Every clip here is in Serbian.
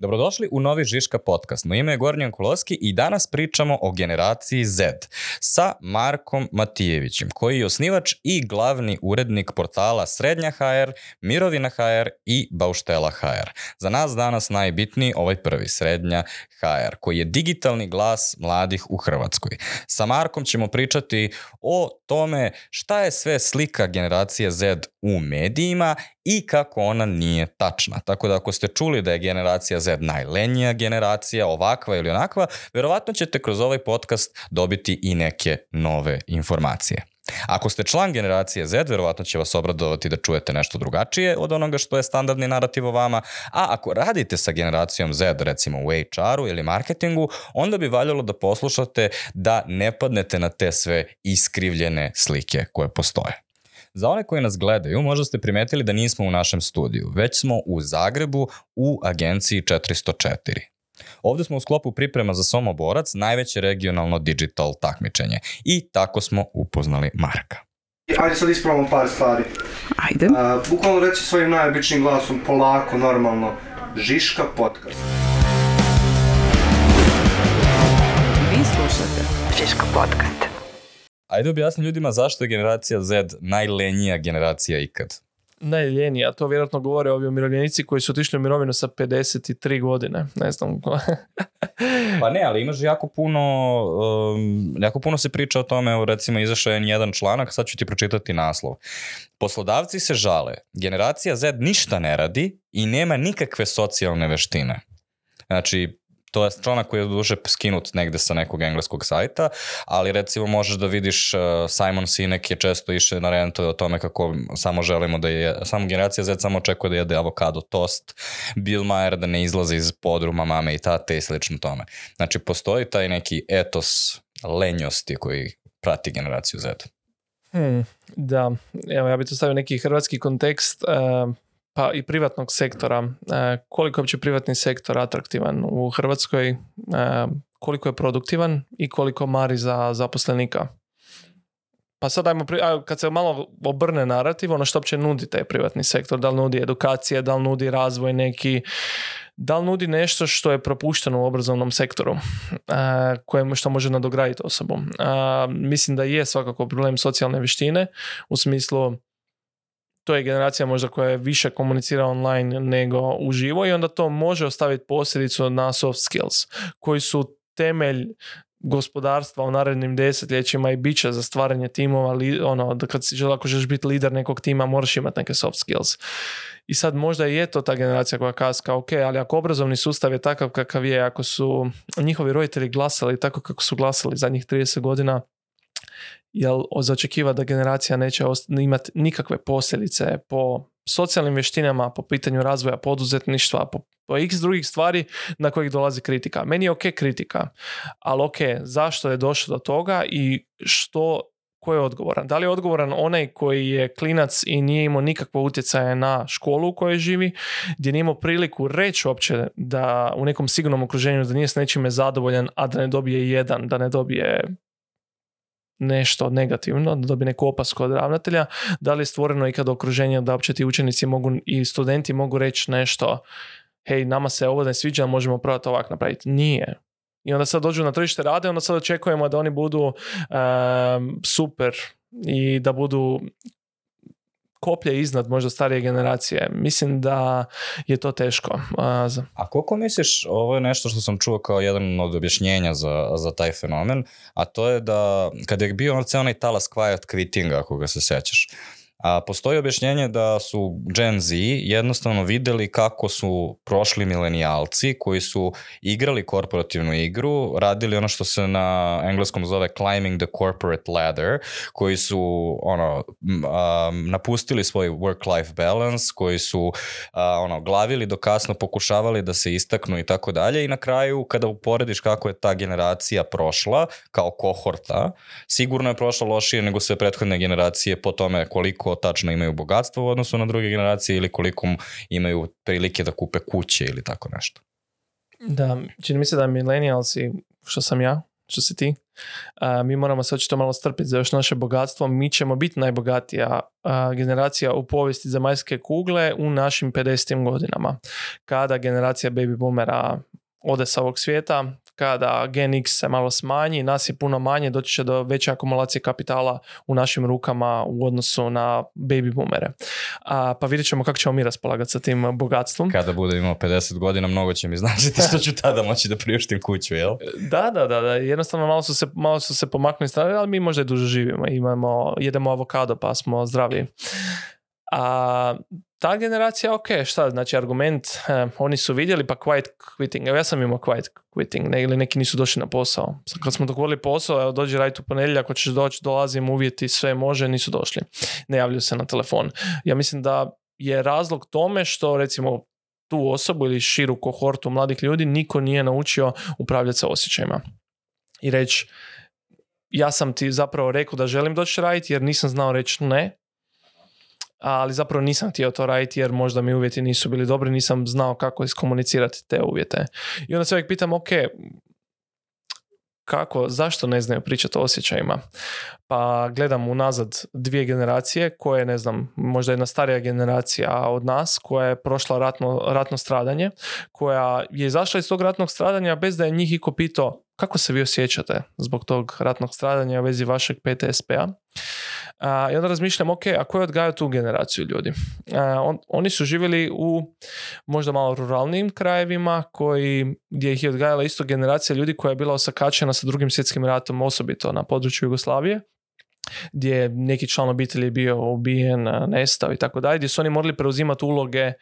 Dobrodošli u novi Žiška podcast. Moje ime je Gornjan Kuloski i danas pričamo o generaciji Z sa Markom Matijevićem, koji je osnivač i glavni urednik portala Srednja HR, Mirovina HR i Bauštela HR. Za nas danas najbitniji ovaj prvi, Srednja HR, koji je digitalni glas mladih u Hrvatskoj. Sa Markom ćemo pričati o tome šta je sve slika generacije Z u medijima i kako ona nije tačna. Tako da ako ste čuli da je generacija Z najlenija generacija, ovakva ili onakva, verovatno ćete kroz ovaj podcast dobiti i neke nove informacije. Ako ste član generacije Z, verovatno će vas obradovati da čujete nešto drugačije od onoga što je standardni narativ o vama, a ako radite sa generacijom Z, recimo u HR-u ili marketingu, onda bi valjalo da poslušate da ne padnete na te sve iskrivljene slike koje postoje. Za one koji nas gledaju, možda ste primetili da nismo u našem studiju, već smo u Zagrebu u agenciji 404. Ovde smo u sklopu priprema za SOMO Borac, najveće regionalno digital takmičenje. I tako smo upoznali Marka. Ajde sad ispravamo par stvari. Ajde. A, bukvalno reći svojim najobičnim glasom, polako, normalno. Žiška podcast. Vi slušate Žiška podcast. Ajde objasni ljudima zašto je generacija Z najlenija generacija ikad. Najljenija, to vjerojatno govore ovi umirovljenici koji su otišli u mirovinu sa 53 godine, ne znam. pa ne, ali imaš jako puno, um, jako puno se priča o tome, evo recimo izašao je jedan članak, sad ću ti pročitati naslov. Poslodavci se žale, generacija Z ništa ne radi i nema nikakve socijalne veštine. Znači, to je članak koji je duže skinut negde sa nekog engleskog sajta, ali recimo možeš da vidiš e, Simon Sinek je često išao na rentove o tome kako samo želimo da je, samo generacija Z samo očekuje da jede avokado tost, Bill Maher da ne izlazi iz podruma mame i tate i slično tome. Znači postoji taj neki etos lenjosti koji prati generaciju Z. Hmm, da, evo ja bih tu stavio neki hrvatski kontekst, e, pa i privatnog sektora. E, koliko je uopće privatni sektor atraktivan u Hrvatskoj, e, koliko je produktivan i koliko mari za zaposlenika? Pa sad ajmo, kad se malo obrne narativ, ono što uopće nudi taj privatni sektor, da li nudi edukacije, da li nudi razvoj neki, da li nudi nešto što je propušteno u obrazovnom sektoru, e, mu što može nadograditi osobom. Mislim da je svakako problem socijalne vištine u smislu to je generacija možda koja je više komunicira online nego uživo i onda to može ostaviti posljedicu na soft skills koji su temelj gospodarstva u narednim desetljećima i bit će za stvaranje timova, ono, kad ako želiš biti lider nekog tima, moraš imati neke soft skills. I sad možda je to ta generacija koja kaska, ok, ali ako obrazovni sustav je takav kakav je, ako su njihovi roditelji glasali tako kako su glasali zadnjih 30 godina, Jel očekiva da generacija neće imati nikakve posljedice po socijalnim vještinama, po pitanju razvoja poduzetništva, po, po x drugih stvari na kojih dolazi kritika. Meni je ok kritika, ali ok, zašto je došlo do toga i što ko je odgovoran? Da li je odgovoran onaj koji je klinac i nije imao nikakvo utjecaje na školu u kojoj živi, gdje nije imao priliku reći uopće da u nekom sigurnom okruženju da nije s nečime zadovoljan, a da ne dobije jedan, da ne dobije nešto negativno, da dobije neku opasku od ravnatelja, da li je stvoreno ikad okruženje da uopće ti učenici mogu i studenti mogu reći nešto hej, nama se ovo ne sviđa, možemo probati ovako napraviti. Nije. I onda sad dođu na tržište rade, onda sad očekujemo da oni budu ehm, super i da budu koplje iznad možda starije generacije. Mislim da je to teško. A koliko misliš, ovo je nešto što sam čuo kao jedan od objašnjenja za, za taj fenomen, a to je da kad je bio cijel onaj talas quiet quittinga, ako ga se sećaš, a postoji objašnjenje da su Gen Z jednostavno videli kako su prošli milenijalci koji su igrali korporativnu igru, radili ono što se na engleskom zove climbing the corporate ladder, koji su ono um, napustili svoj work life balance, koji su ono glavili do kasno, pokušavali da se istaknu i tako dalje i na kraju kada uporediš kako je ta generacija prošla kao kohorta, sigurno je prošla lošije nego sve prethodne generacije po tome koliko koliko tačno imaju bogatstvo u odnosu na druge generacije ili koliko imaju prilike da kupe kuće ili tako nešto. Da, čini mi se da si što sam ja, što si ti, mi moramo se očito malo strpiti za još naše bogatstvo. Mi ćemo biti najbogatija generacija u povijesti zemaljske kugle u našim 50. godinama. Kada generacija baby boomera ode sa ovog svijeta, kada Gen X se malo smanji, nas je puno manje, doći će do veće akumulacije kapitala u našim rukama u odnosu na baby boomere. A, pa vidjet ćemo kako ćemo mi raspolagati sa tim bogatstvom. Kada bude imao 50 godina, mnogo će mi značiti što ću tada moći da priuštim kuću, jel? Da, da, da, jednostavno malo su se, malo su se pomaknuli stvari, ali mi možda i duže živimo. Imamo, jedemo avokado pa smo zdravi. A, ta generacija, ok, šta, znači argument, eh, oni su vidjeli pa quiet quitting, evo ja sam imao quiet quitting, ne, ili neki nisu došli na posao. Sad kad smo dogovorili posao, evo dođi raditi u ponedjeljak, ako ćeš doći, dolazim, uvjeti, sve može, nisu došli. Ne javljaju se na telefon. Ja mislim da je razlog tome što recimo tu osobu ili širu kohortu mladih ljudi niko nije naučio upravljati sa osjećajima. I reći, ja sam ti zapravo rekao da želim doći raditi jer nisam znao reći ne, ali zapravo nisam htio to raditi jer možda mi uvjeti nisu bili dobri, nisam znao kako iskomunicirati te uvjete. I onda se uvijek pitam, ok, kako, zašto ne znaju pričati o osjećajima? Pa gledam unazad dvije generacije koje, ne znam, možda jedna starija generacija od nas koja je prošla ratno, ratno stradanje, koja je izašla iz tog ratnog stradanja bez da je njih iko pitao kako se vi osjećate zbog tog ratnog stradanja u vezi vašeg PTSP-a. I onda razmišljam, ok, a ko je odgajao tu generaciju ljudi? oni su živjeli u možda malo ruralnim krajevima koji, gdje ih je odgajala isto generacija ljudi koja je bila osakačena sa drugim svjetskim ratom, osobito na području Jugoslavije gdje je neki član obitelji bio ubijen, nestao i tako dalje, gdje su oni morali preuzimati uloge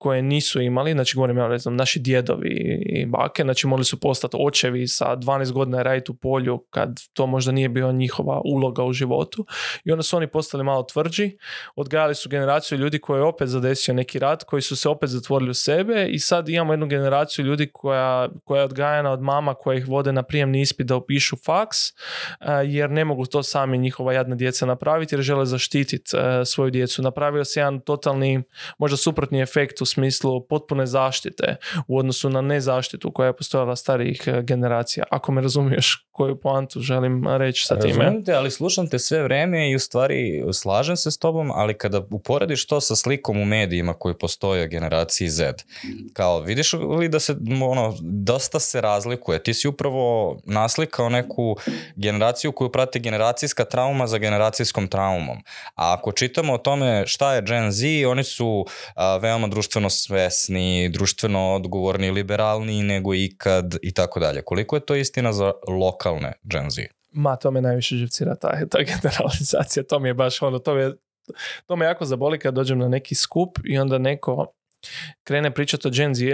koje nisu imali, znači govorim ja, ne znam, naši djedovi i bake, znači mogli su postati očevi sa 12 godina raditi u polju kad to možda nije bio njihova uloga u životu i onda su oni postali malo tvrđi, odgajali su generaciju ljudi koji je opet zadesio neki rat, koji su se opet zatvorili u sebe i sad imamo jednu generaciju ljudi koja, koja je odgajana od mama koja ih vode na prijemni ispit da upišu faks e, jer ne mogu to sami njihova jadna djeca napraviti jer žele zaštititi e, svoju djecu. Napravio se jedan totalni, možda suprotni efekt smislu potpune zaštite u odnosu na nezaštitu koja je postojala starijih e, generacija. Ako me razumiješ koju poantu želim e, reći sa time. Razumijem te, ali slušam te sve vrijeme i u stvari slažem se s tobom, ali kada uporediš to sa slikom u medijima koji postoje generaciji Z, kao vidiš li da se ono, dosta se razlikuje. Ti si upravo naslikao neku generaciju koju prati generacijska trauma za generacijskom traumom. A ako čitamo o tome šta je Gen Z, oni su a, veoma društveno društveno svesni, društveno odgovorni, liberalni nego ikad i tako dalje. Koliko je to istina za lokalne Gen Z? Ma, to me najviše živcira ta, ta generalizacija, to mi je baš ono, to me, to me jako zaboli kad dođem na neki skup i onda neko krene pričati o Gen z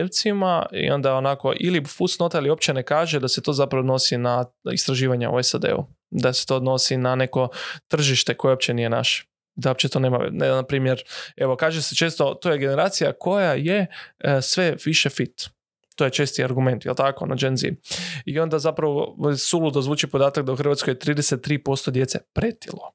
i onda onako ili fusnota ili uopće ne kaže da se to zapravo odnosi na istraživanja u SAD-u, da se to odnosi na neko tržište koje uopće nije naše da uopće to nema, ne, na primjer, evo kaže se često, to je generacija koja je e, sve više fit. To je česti argument, jel tako, na Gen Z. I onda zapravo suludo zvuči podatak da u Hrvatskoj je 33% djece pretilo.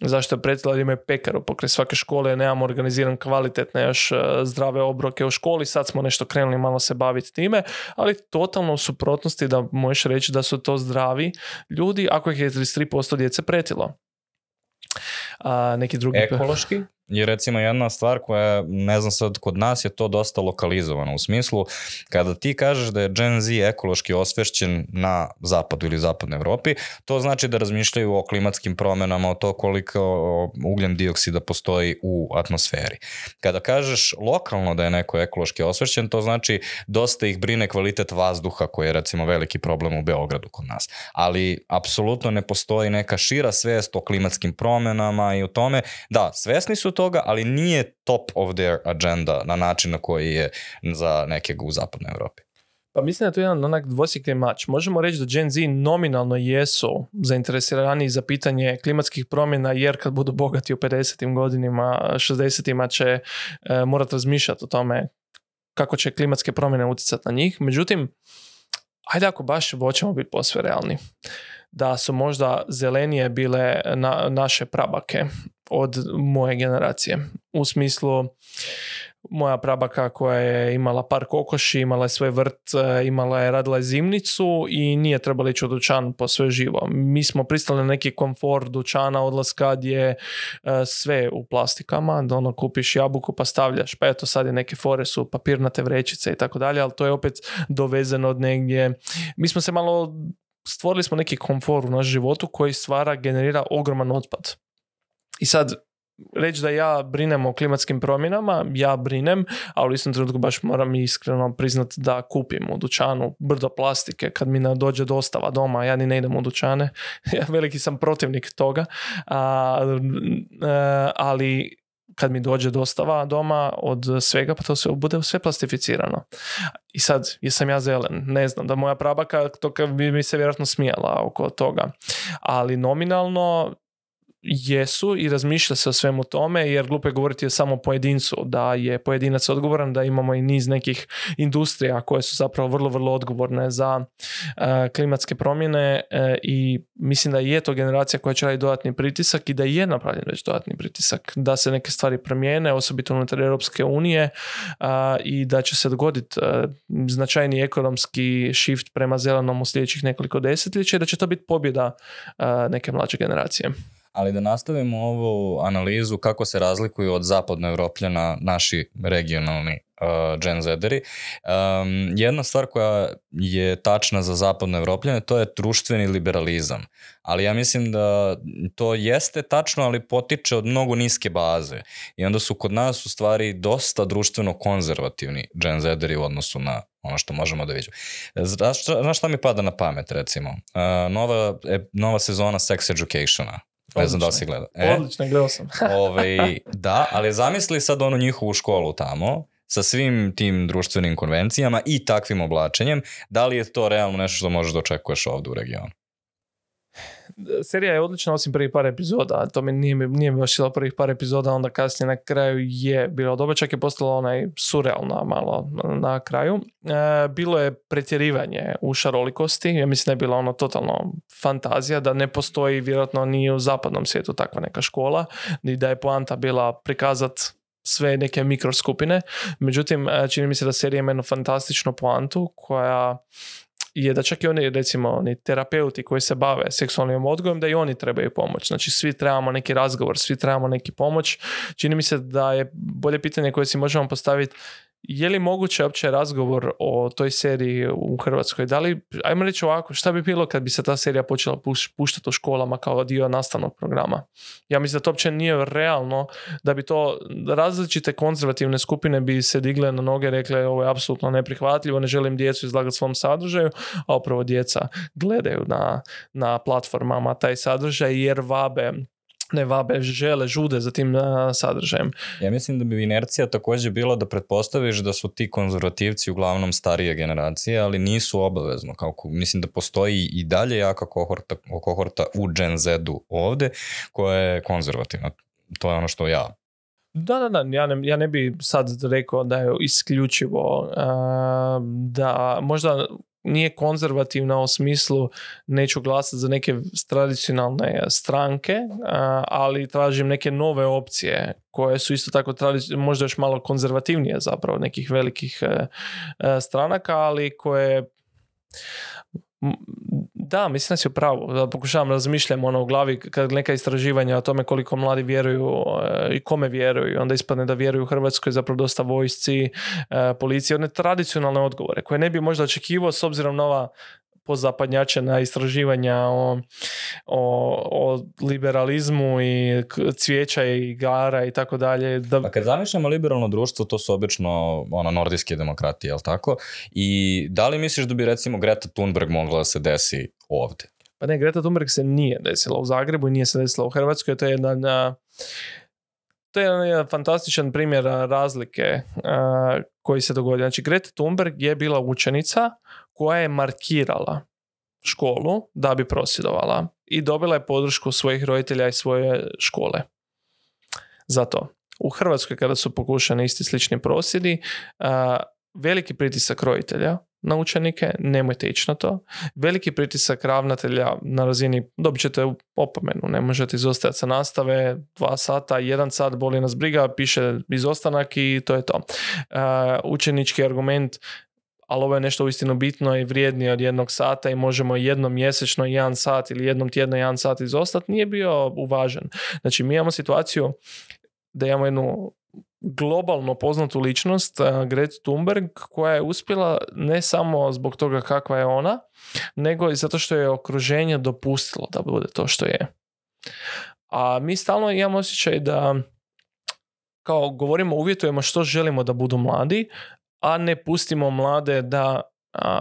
Zašto je pretila? Jer imaju pekaru pokraj svake škole, nemamo organiziran kvalitetne još e, zdrave obroke u školi, sad smo nešto krenuli malo se baviti time, ali totalno u suprotnosti da možeš reći da su to zdravi ljudi ako ih je 33% djece pretilo. а, неки други еколошки je recimo jedna stvar koja, ne znam sad, kod nas je to dosta lokalizovano. U smislu, kada ti kažeš da je Gen Z ekološki osvešćen na zapadu ili zapadne Evropi, to znači da razmišljaju o klimatskim promenama, o to koliko ugljen dioksida postoji u atmosferi. Kada kažeš lokalno da je neko ekološki osvešćen, to znači dosta ih brine kvalitet vazduha koji je recimo veliki problem u Beogradu kod nas. Ali apsolutno ne postoji neka šira svijest o klimatskim promenama i o tome. Da, svesni su toga, ali nije top of their agenda na način na koji je za neke u zapadnoj Europi. Pa mislim da je to jedan onak dvosikli mač. Možemo reći da Gen Z nominalno jesu zainteresirani za pitanje klimatskih promjena jer kad budu bogati u 50. godinima, 60. će e, morati razmišljati o tome kako će klimatske promjene utjecati na njih. Međutim, ajde ako baš hoćemo biti posve realni da su možda zelenije bile na, naše prabake od moje generacije. U smislu, moja prabaka koja je imala par kokoši, imala je svoj vrt, e, imala je, radila je zimnicu i nije trebala ići u dućan po sve živo. Mi smo pristali na neki komfort dućana, odlaska gdje e, sve u plastikama, da ono kupiš jabuku pa stavljaš, pa eto sad je neke fore su papirnate vrećice i tako dalje, ali to je opet dovezeno od negdje. Mi smo se malo stvorili smo neki komfor u naš životu koji stvara, generira ogroman otpad. I sad, reći da ja brinem o klimatskim promjenama, ja brinem, ali u istom trenutku baš moram iskreno priznat da kupim u dućanu brdo plastike kad mi dođe dostava doma, ja ni ne idem u dućane, ja veliki sam protivnik toga, a, e, ali kad mi dođe dostava doma od svega, pa to sve bude sve plastificirano. I sad, jesam ja zelen, ne znam, da moja prabaka to bi mi se vjerojatno smijala oko toga. Ali nominalno jesu i razmišlja se o svemu tome jer glupo je govoriti o samo pojedincu da je pojedinac odgovoran da imamo i niz nekih industrija koje su zapravo vrlo vrlo odgovorne za eh, klimatske promjene eh, i mislim da je to generacija koja će raditi dodatni pritisak i da je napravljen već dodatni pritisak da se neke stvari promijene osobito unutar Europske unije eh, i da će se dogoditi značajni ekonomski shift prema zelenom u sljedećih nekoliko desetljeća i da će to biti pobjeda neke mlađe generacije. Ali da nastavimo ovu analizu kako se razlikuju od zapadnoevropljana naši regionalni uh, Gen um, jedna stvar koja je tačna za zapadnoevropljane to je društveni liberalizam. Ali ja mislim da to jeste tačno, ali potiče od mnogo niske baze. I onda su kod nas u stvari dosta društveno konzervativni Gen Zederi u odnosu na ono što možemo da vidimo. Znaš šta, mi pada na pamet, recimo? Uh, nova, e, nova sezona Sex Educationa, Odlično. Ne znam da li si gledao. E? Odlično, gledao sam. Ovaj, da, ali zamisli sad onu njihovu školu tamo, sa svim tim društvenim konvencijama i takvim oblačenjem, da li je to realno nešto što možeš da očekuješ ovdje u regionu? serija je odlična osim prvih par epizoda, to mi nije, nije baš ošila prvih par epizoda, onda kasnije na kraju je bilo dobro, čak je postala onaj surrealna malo na kraju. E, bilo je pretjerivanje u šarolikosti, ja mislim da je bila ono totalno fantazija, da ne postoji vjerojatno ni u zapadnom svijetu takva neka škola, i da je poanta bila prikazat sve neke mikroskupine. Međutim, e, čini mi se da serija ima jednu fantastičnu poantu koja je da čak i oni recimo oni terapeuti koji se bave seksualnim odgojem da i oni trebaju pomoć. Znači svi trebamo neki razgovor, svi trebamo neki pomoć. Čini mi se da je bolje pitanje koje si možemo postaviti je li moguće uopće razgovor o toj seriji u Hrvatskoj? Da li, ajmo reći ovako, šta bi bilo kad bi se ta serija počela puš, puštati u školama kao dio nastavnog programa? Ja mislim da to uopće nije realno, da bi to različite konzervativne skupine bi se digle na noge, i rekle ovo je apsolutno neprihvatljivo, ne želim djecu izlagati svom sadržaju, a opravo djeca gledaju na, na platformama taj sadržaj jer vabe ne vabe, žele, žude za tim sadržajem. Ja mislim da bi inercija također bila da pretpostaviš da su ti konzervativci uglavnom starije generacije, ali nisu obavezno. Kao, mislim da postoji i dalje jaka kohorta, kohorta u Gen Z-u ovde koja je konzervativna. To je ono što ja Da, da, da, ja ne, ja ne bi sad rekao da je isključivo da možda nije konzervativna u smislu neću glasati za neke tradicionalne stranke, ali tražim neke nove opcije koje su isto tako možda još malo konzervativnije zapravo nekih velikih e, e, stranaka, ali koje da, mislim da si u pravu. pokušavam razmišljam ono u glavi kad neka istraživanja o tome koliko mladi vjeruju e, i kome vjeruju. Onda ispadne da vjeruju u Hrvatskoj zapravo dosta vojsci, e, policiji, one tradicionalne odgovore koje ne bi možda očekivao s obzirom na ova na istraživanja o, o, o liberalizmu i cvijeća i igara i tako dalje. Da... kad zamišljamo liberalno društvo, to su obično ono, nordijske demokratije, jel tako? I da li misliš da bi recimo Greta Thunberg mogla da se desi ovdje? Pa ne, Greta Thunberg se nije desila u Zagrebu i nije se desila u Hrvatskoj, to je na to je jedan fantastičan primjer razlike koji se dogodio. Znači, Greta Thunberg je bila učenica koja je markirala školu da bi prosjedovala i dobila je podršku svojih roditelja i svoje škole. Zato, u Hrvatskoj kada su pokušani isti slični prosjedi, veliki pritisak roditelja na učenike, nemojte ići na to. Veliki pritisak ravnatelja na razini, dobit ćete opomenu, ne možete izostajati sa nastave, dva sata, jedan sat, boli nas briga, piše izostanak i to je to. učenički argument, ali ovo je nešto uistinu bitno i vrijednije od jednog sata i možemo jednom mjesečno jedan sat ili jednom tjedno jedan sat izostati, nije bio uvažen. Znači, mi imamo situaciju da imamo jednu globalno poznatu ličnost eh, Gret Thunberg koja je uspjela ne samo zbog toga kakva je ona, nego i zato što je okruženje dopustilo da bude to što je. A mi stalno imamo osjećaj da kao govorimo, uvjetujemo što želimo da budu mladi, a ne pustimo mlade da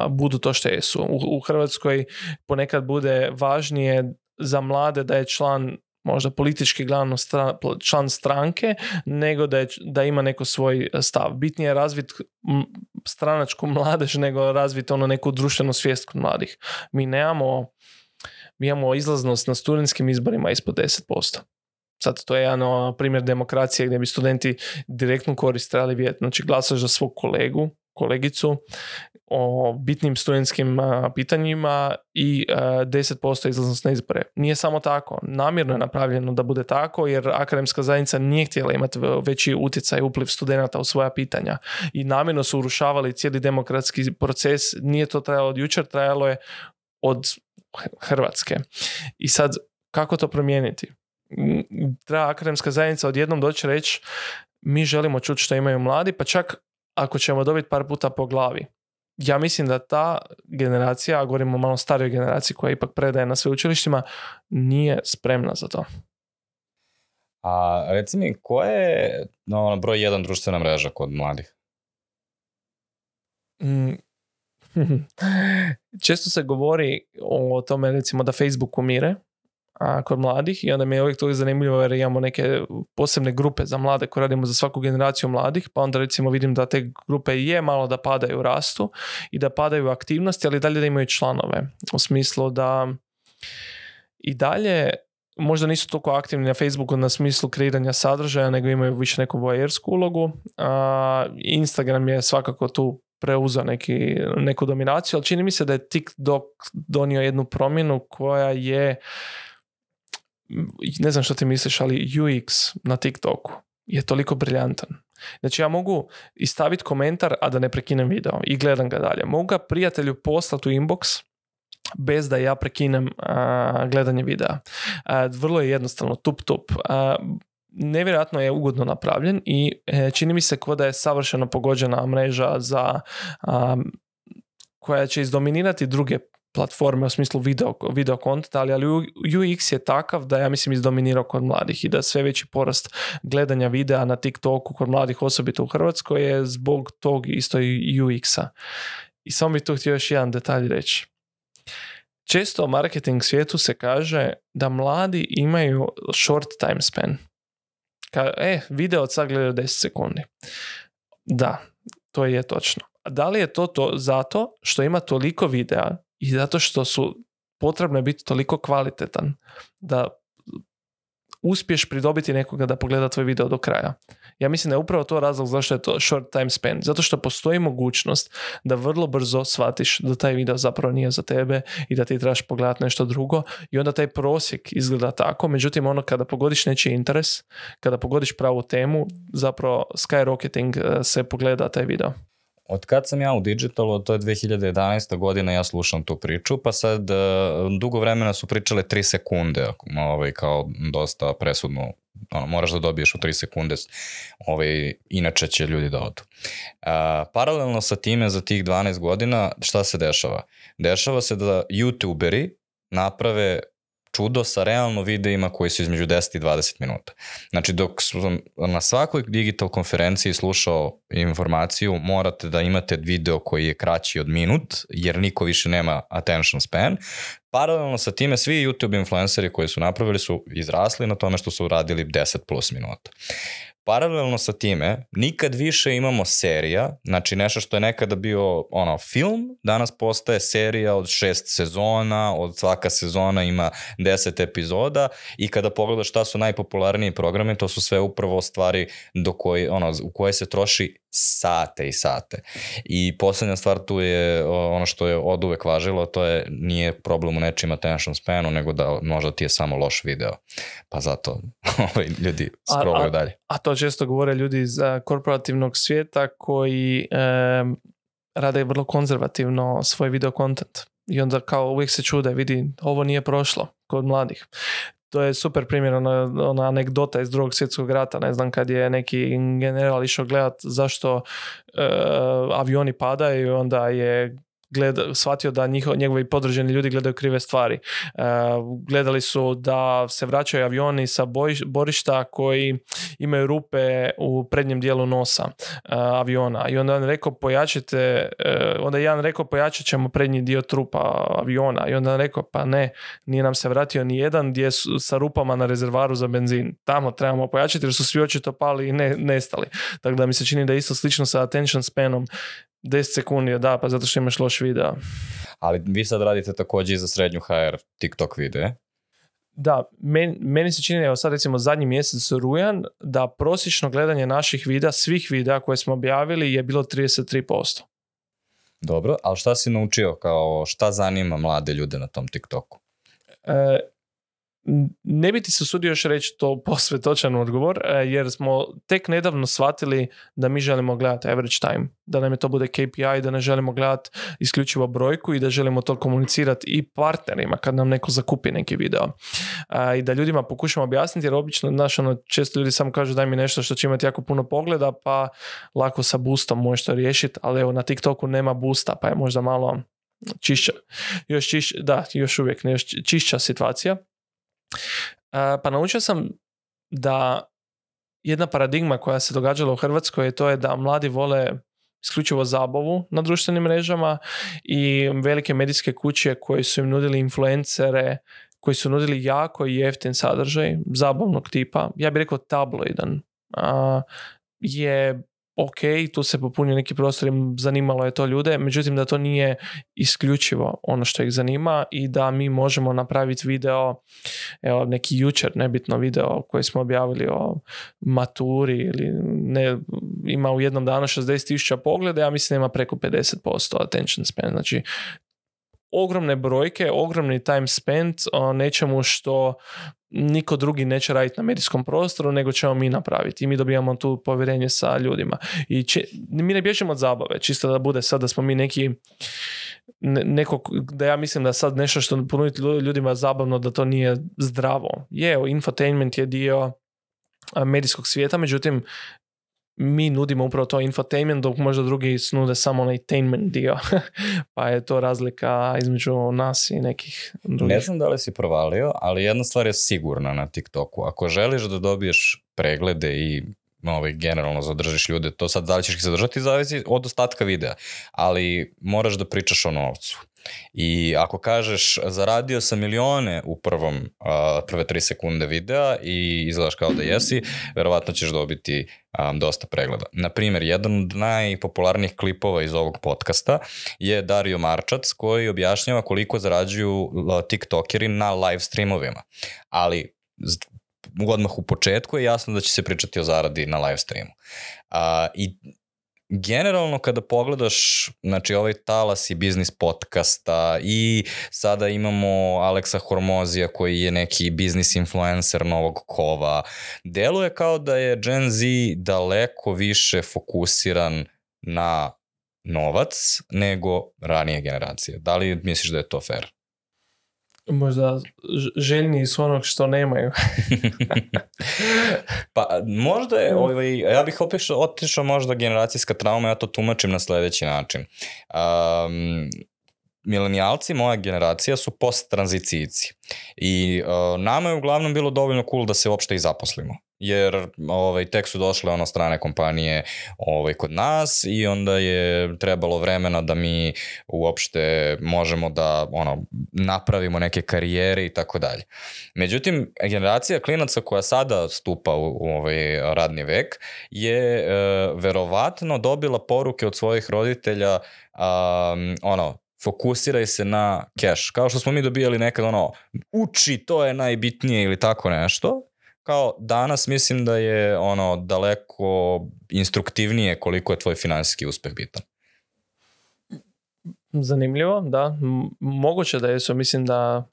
budu to što jesu. U, u Hrvatskoj ponekad bude važnije za mlade da je član možda politički glavno član stranke, nego da, da ima neko svoj e, stav. Bitnije je razvit stranačku mladež nego razviti ono neku društvenu svijest kod mladih. Mi nemamo imamo izlaznost na studentskim izborima ispod 10%. Sad to je jedan ono, primjer demokracije gdje bi studenti direktno koristili vjet, Znači glasaš za svog kolegu, kolegicu o bitnim studentskim pitanjima i 10% e, izlaznost na izbore. Nije samo tako. Namjerno je napravljeno da bude tako jer akademska zajednica nije htjela imati veći utjecaj upliv studenata u svoja pitanja i namjerno su urušavali cijeli demokratski proces. Nije to trajalo od jučer, trajalo je od Hrvatske. I sad kako to promijeniti? treba akademska zajednica odjednom doći reći mi želimo čuti što imaju mladi, pa čak ako ćemo dobiti par puta po glavi. Ja mislim da ta generacija, a govorimo o malo starijoj generaciji koja ipak predaje na sveučilištima, nije spremna za to. A reci mi, je ono, broj jedan društvena mreža kod mladih? Mm. Često se govori o tome recimo da Facebook umire, a, kod mladih i onda mi je uvijek to zanimljivo jer imamo neke posebne grupe za mlade koje radimo za svaku generaciju mladih, pa onda recimo vidim da te grupe je malo da padaju u rastu i da padaju aktivnosti, ali dalje da imaju članove. U smislu da i dalje možda nisu toliko aktivni na Facebooku na smislu kreiranja sadržaja, nego imaju više neku vojersku ulogu. A, Instagram je svakako tu preuzeo neki, neku dominaciju, ali čini mi se da je TikTok donio jednu promjenu koja je ne znam što ti misliš, ali UX na TikToku je toliko briljantan. Znači ja mogu istaviti komentar, a da ne prekinem video i gledam ga dalje. Mogu ga prijatelju poslati u inbox bez da ja prekinem gledanje videa. vrlo je jednostavno, tup tup. nevjerojatno je ugodno napravljen i e, čini mi se kao da je savršeno pogođena mreža za koja će izdominirati druge platforme u smislu video, video konta, ali, UX je takav da ja mislim izdominirao kod mladih i da sve veći porast gledanja videa na TikToku kod mladih osobito u Hrvatskoj je zbog tog isto i UX-a. I samo bih tu htio još jedan detalj reći. Često u marketing svijetu se kaže da mladi imaju short time span. Ka, e, video od sad gledaju 10 sekundi. Da, to je točno. A da li je to, to zato što ima toliko videa i zato što su potrebno je biti toliko kvalitetan da uspješ pridobiti nekoga da pogleda tvoj video do kraja. Ja mislim da je upravo to razlog zašto je to short time span. Zato što postoji mogućnost da vrlo brzo shvatiš da taj video zapravo nije za tebe i da ti trebaš pogledati nešto drugo i onda taj prosjek izgleda tako. Međutim, ono kada pogodiš nečiji interes, kada pogodiš pravu temu, zapravo skyrocketing eh, se pogleda taj video. Od kad sam ja u digitalu, to je 2011. godina, ja slušam tu priču, pa sad e, dugo vremena su pričale 3 sekunde, ovaj, kao dosta presudno ono, moraš da dobiješ u 3 sekunde, ovaj, inače će ljudi da odu. A, e, paralelno sa time za tih 12 godina, šta se dešava? Dešava se da youtuberi naprave čudo sa realno videima koji su između 10 i 20 minuta. Znači dok sam na svakoj digital konferenciji slušao informaciju morate da imate video koji je kraći od minut jer niko više nema attention span. Paralelno sa time svi YouTube influenceri koji su napravili su izrasli na tome što su radili 10 plus minuta. Paralelno sa time, nikad više imamo serija, znači nešto što je nekada bio ono film, danas postaje serija od šest sezona, od svaka sezona ima deset epizoda i kada pogledaš šta su najpopularniji programe, to su sve upravo stvari do koje, ono, u koje se troši sate i sate. I poslednja stvar tu je ono što je od uvek važilo, to je nije problem u nečim attention spanu, nego da možda ti je samo loš video. Pa zato ovaj, ljudi scrolluju dalje. A to često govore ljudi iz korporativnog svijeta koji e, rade vrlo konzervativno svoj video content. I onda kao uvijek se čude, vidi, ovo nije prošlo kod mladih to je super primjer, ona, ona anegdota iz drugog svjetskog rata, ne znam, kad je neki general išao gledat zašto e, avioni padaju onda je gleda, shvatio da njiho, njegovi podređeni ljudi gledaju krive stvari. E, gledali su da se vraćaju avioni sa borišta koji imaju rupe u prednjem dijelu nosa e, aviona. I onda on rekao pojačajte, e, onda je jedan rekao pojačat ćemo prednji dio trupa aviona. I onda on rekao pa ne, nije nam se vratio ni jedan gdje su sa rupama na rezervaru za benzin. Tamo trebamo pojačati jer su svi očito pali i ne, nestali. Tako da mi se čini da je isto slično sa attention spanom 10 sekundi, da, pa zato što imaš loš video. Ali vi sad radite također i za srednju HR TikTok videe. Da, men, meni se čini, evo sad recimo zadnji mjesec rujan, da prosječno gledanje naših videa, svih videa koje smo objavili je bilo 33%. Dobro, ali šta si naučio kao, šta zanima mlade ljude na tom TikToku? E, ne bi ti se usudio još reći to posvetočan odgovor, e, jer smo tek nedavno shvatili da mi želimo gledati average time, da nam je to bude KPI, da ne želimo gledati isključivo brojku i da želimo to komunicirati i partnerima kad nam neko zakupi neki video. E, I da ljudima pokušamo objasniti, jer obično, znaš, ono, često ljudi samo kažu daj mi nešto što će imati jako puno pogleda, pa lako sa boostom možeš to riješiti, ali evo na TikToku nema boosta, pa je možda malo čišća, još čišća, da, još uvijek, još čišća situacija. Pa naučio sam da jedna paradigma koja se događala u Hrvatskoj je to je da mladi vole isključivo zabavu na društvenim mrežama i velike medijske kuće koje su im nudili influencere, koji su nudili jako jeftin sadržaj, zabavnog tipa, ja bih rekao tabloidan, je ok, tu se popunio neki prostor i zanimalo je to ljude, međutim da to nije isključivo ono što ih zanima i da mi možemo napraviti video, evo neki jučer nebitno video koji smo objavili o maturi ili ne, ima u jednom danu 60.000 pogleda, ja mislim da ima preko 50% attention span, znači ogromne brojke, ogromni time spent o nečemu što niko drugi neće raditi na medijskom prostoru nego ćemo mi napraviti i mi dobijamo tu povjerenje sa ljudima i mi ne bježimo od zabave, čisto da bude sad da smo mi neki neko, da ja mislim da sad nešto što ponuditi ljudima zabavno da to nije zdravo je, infotainment je dio medijskog svijeta, međutim mi nudimo upravo to infotainment, dok možda drugi snude samo onaj dio. pa je to razlika između nas i nekih drugih. Ne znam da li si provalio, ali jedna stvar je sigurna na TikToku. Ako želiš da dobiješ preglede i ovaj, generalno zadržiš ljude. To sad da li ćeš ih zadržati zavisi od ostatka videa, ali moraš da pričaš o novcu. I ako kažeš zaradio sam milione u prvom, prve tri sekunde videa i izgledaš kao da jesi, verovatno ćeš dobiti dosta pregleda. Na primjer, jedan od najpopularnijih klipova iz ovog podcasta je Dario Marčac koji objašnjava koliko zarađuju TikTokeri na live streamovima. Ali odmah u početku je jasno da će se pričati o zaradi na live streamu. A, I generalno kada pogledaš znači ovaj talas i biznis podcasta i sada imamo Aleksa Hormozija koji je neki biznis influencer novog kova, deluje kao da je Gen Z daleko više fokusiran na novac nego ranije generacije. Da li misliš da je to fair? možda željni su onog što nemaju. pa možda je, mm. ovaj, ja bih opet otišao možda generacijska trauma, ja to tumačim na sledeći način. Um, milenijalci, moja generacija, su post-tranzicijici. I e, nama je uglavnom bilo dovoljno cool da se uopšte i zaposlimo jer ovaj, tek su došle ono strane kompanije ovaj, kod nas i onda je trebalo vremena da mi uopšte možemo da ono, napravimo neke karijere i tako dalje. Međutim, generacija klinaca koja sada stupa u, u ovaj radni vek je e, verovatno dobila poruke od svojih roditelja ono, fokusiraj se na cash. Kao što smo mi dobijali nekad ono, uči, to je najbitnije ili tako nešto, kao danas mislim da je ono daleko instruktivnije koliko je tvoj financijski uspjeh bitan. Zanimljivo, da. Moguće da jesu. Mislim da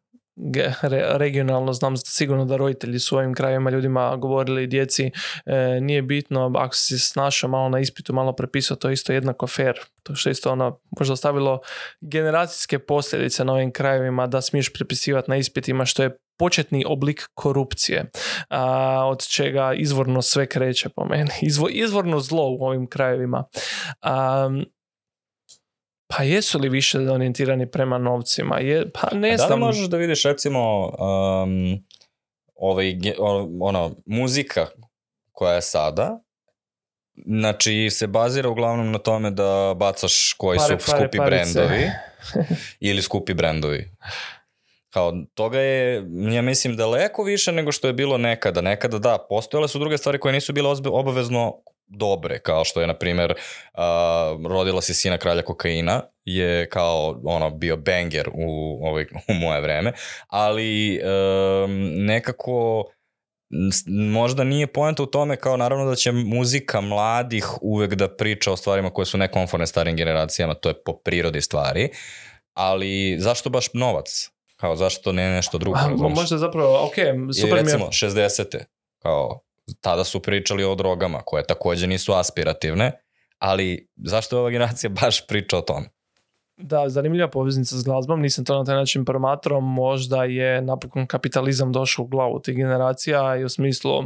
regionalno znam sigurno da roditelji su ovim krajevima ljudima govorili djeci e, nije bitno ako si snašao malo na ispitu, malo prepisao, to je isto jednako fair. To što je isto ono možda ostavilo generacijske posljedice na ovim krajevima da smiješ prepisivati na ispitima što je početni oblik korupcije, a, od čega izvorno sve kreće po meni. izvorno zlo u ovim krajevima. pa jesu li više orijentirani prema novcima? Je, pa ne pa znam. možeš da vidiš recimo um, ovaj, ono, muzika koja je sada, znači se bazira uglavnom na tome da bacaš koji su skupi brendovi ili skupi brendovi. Kao, toga je, ja mislim, daleko više nego što je bilo nekada. Nekada, da, postojale su druge stvari koje nisu bile obavezno dobre, kao što je, na primjer, uh, rodila si sina kralja kokaina, je kao ono bio banger u, u moje vreme, ali nekako možda nije poenta u tome kao naravno da će muzika mladih uvek da priča o stvarima koje su nekonforne starim generacijama, to je po prirodi stvari, ali zašto baš novac? Kao, zašto ne nešto drugo? možda zapravo, ok, super recimo, 60. Kao, tada su pričali o drogama, koje također nisu aspirativne, ali zašto je ova generacija baš priča o tom? Da, zanimljiva poveznica s glazbom, nisam to na taj način promatrao, možda je napokon kapitalizam došao u glavu tih generacija i u smislu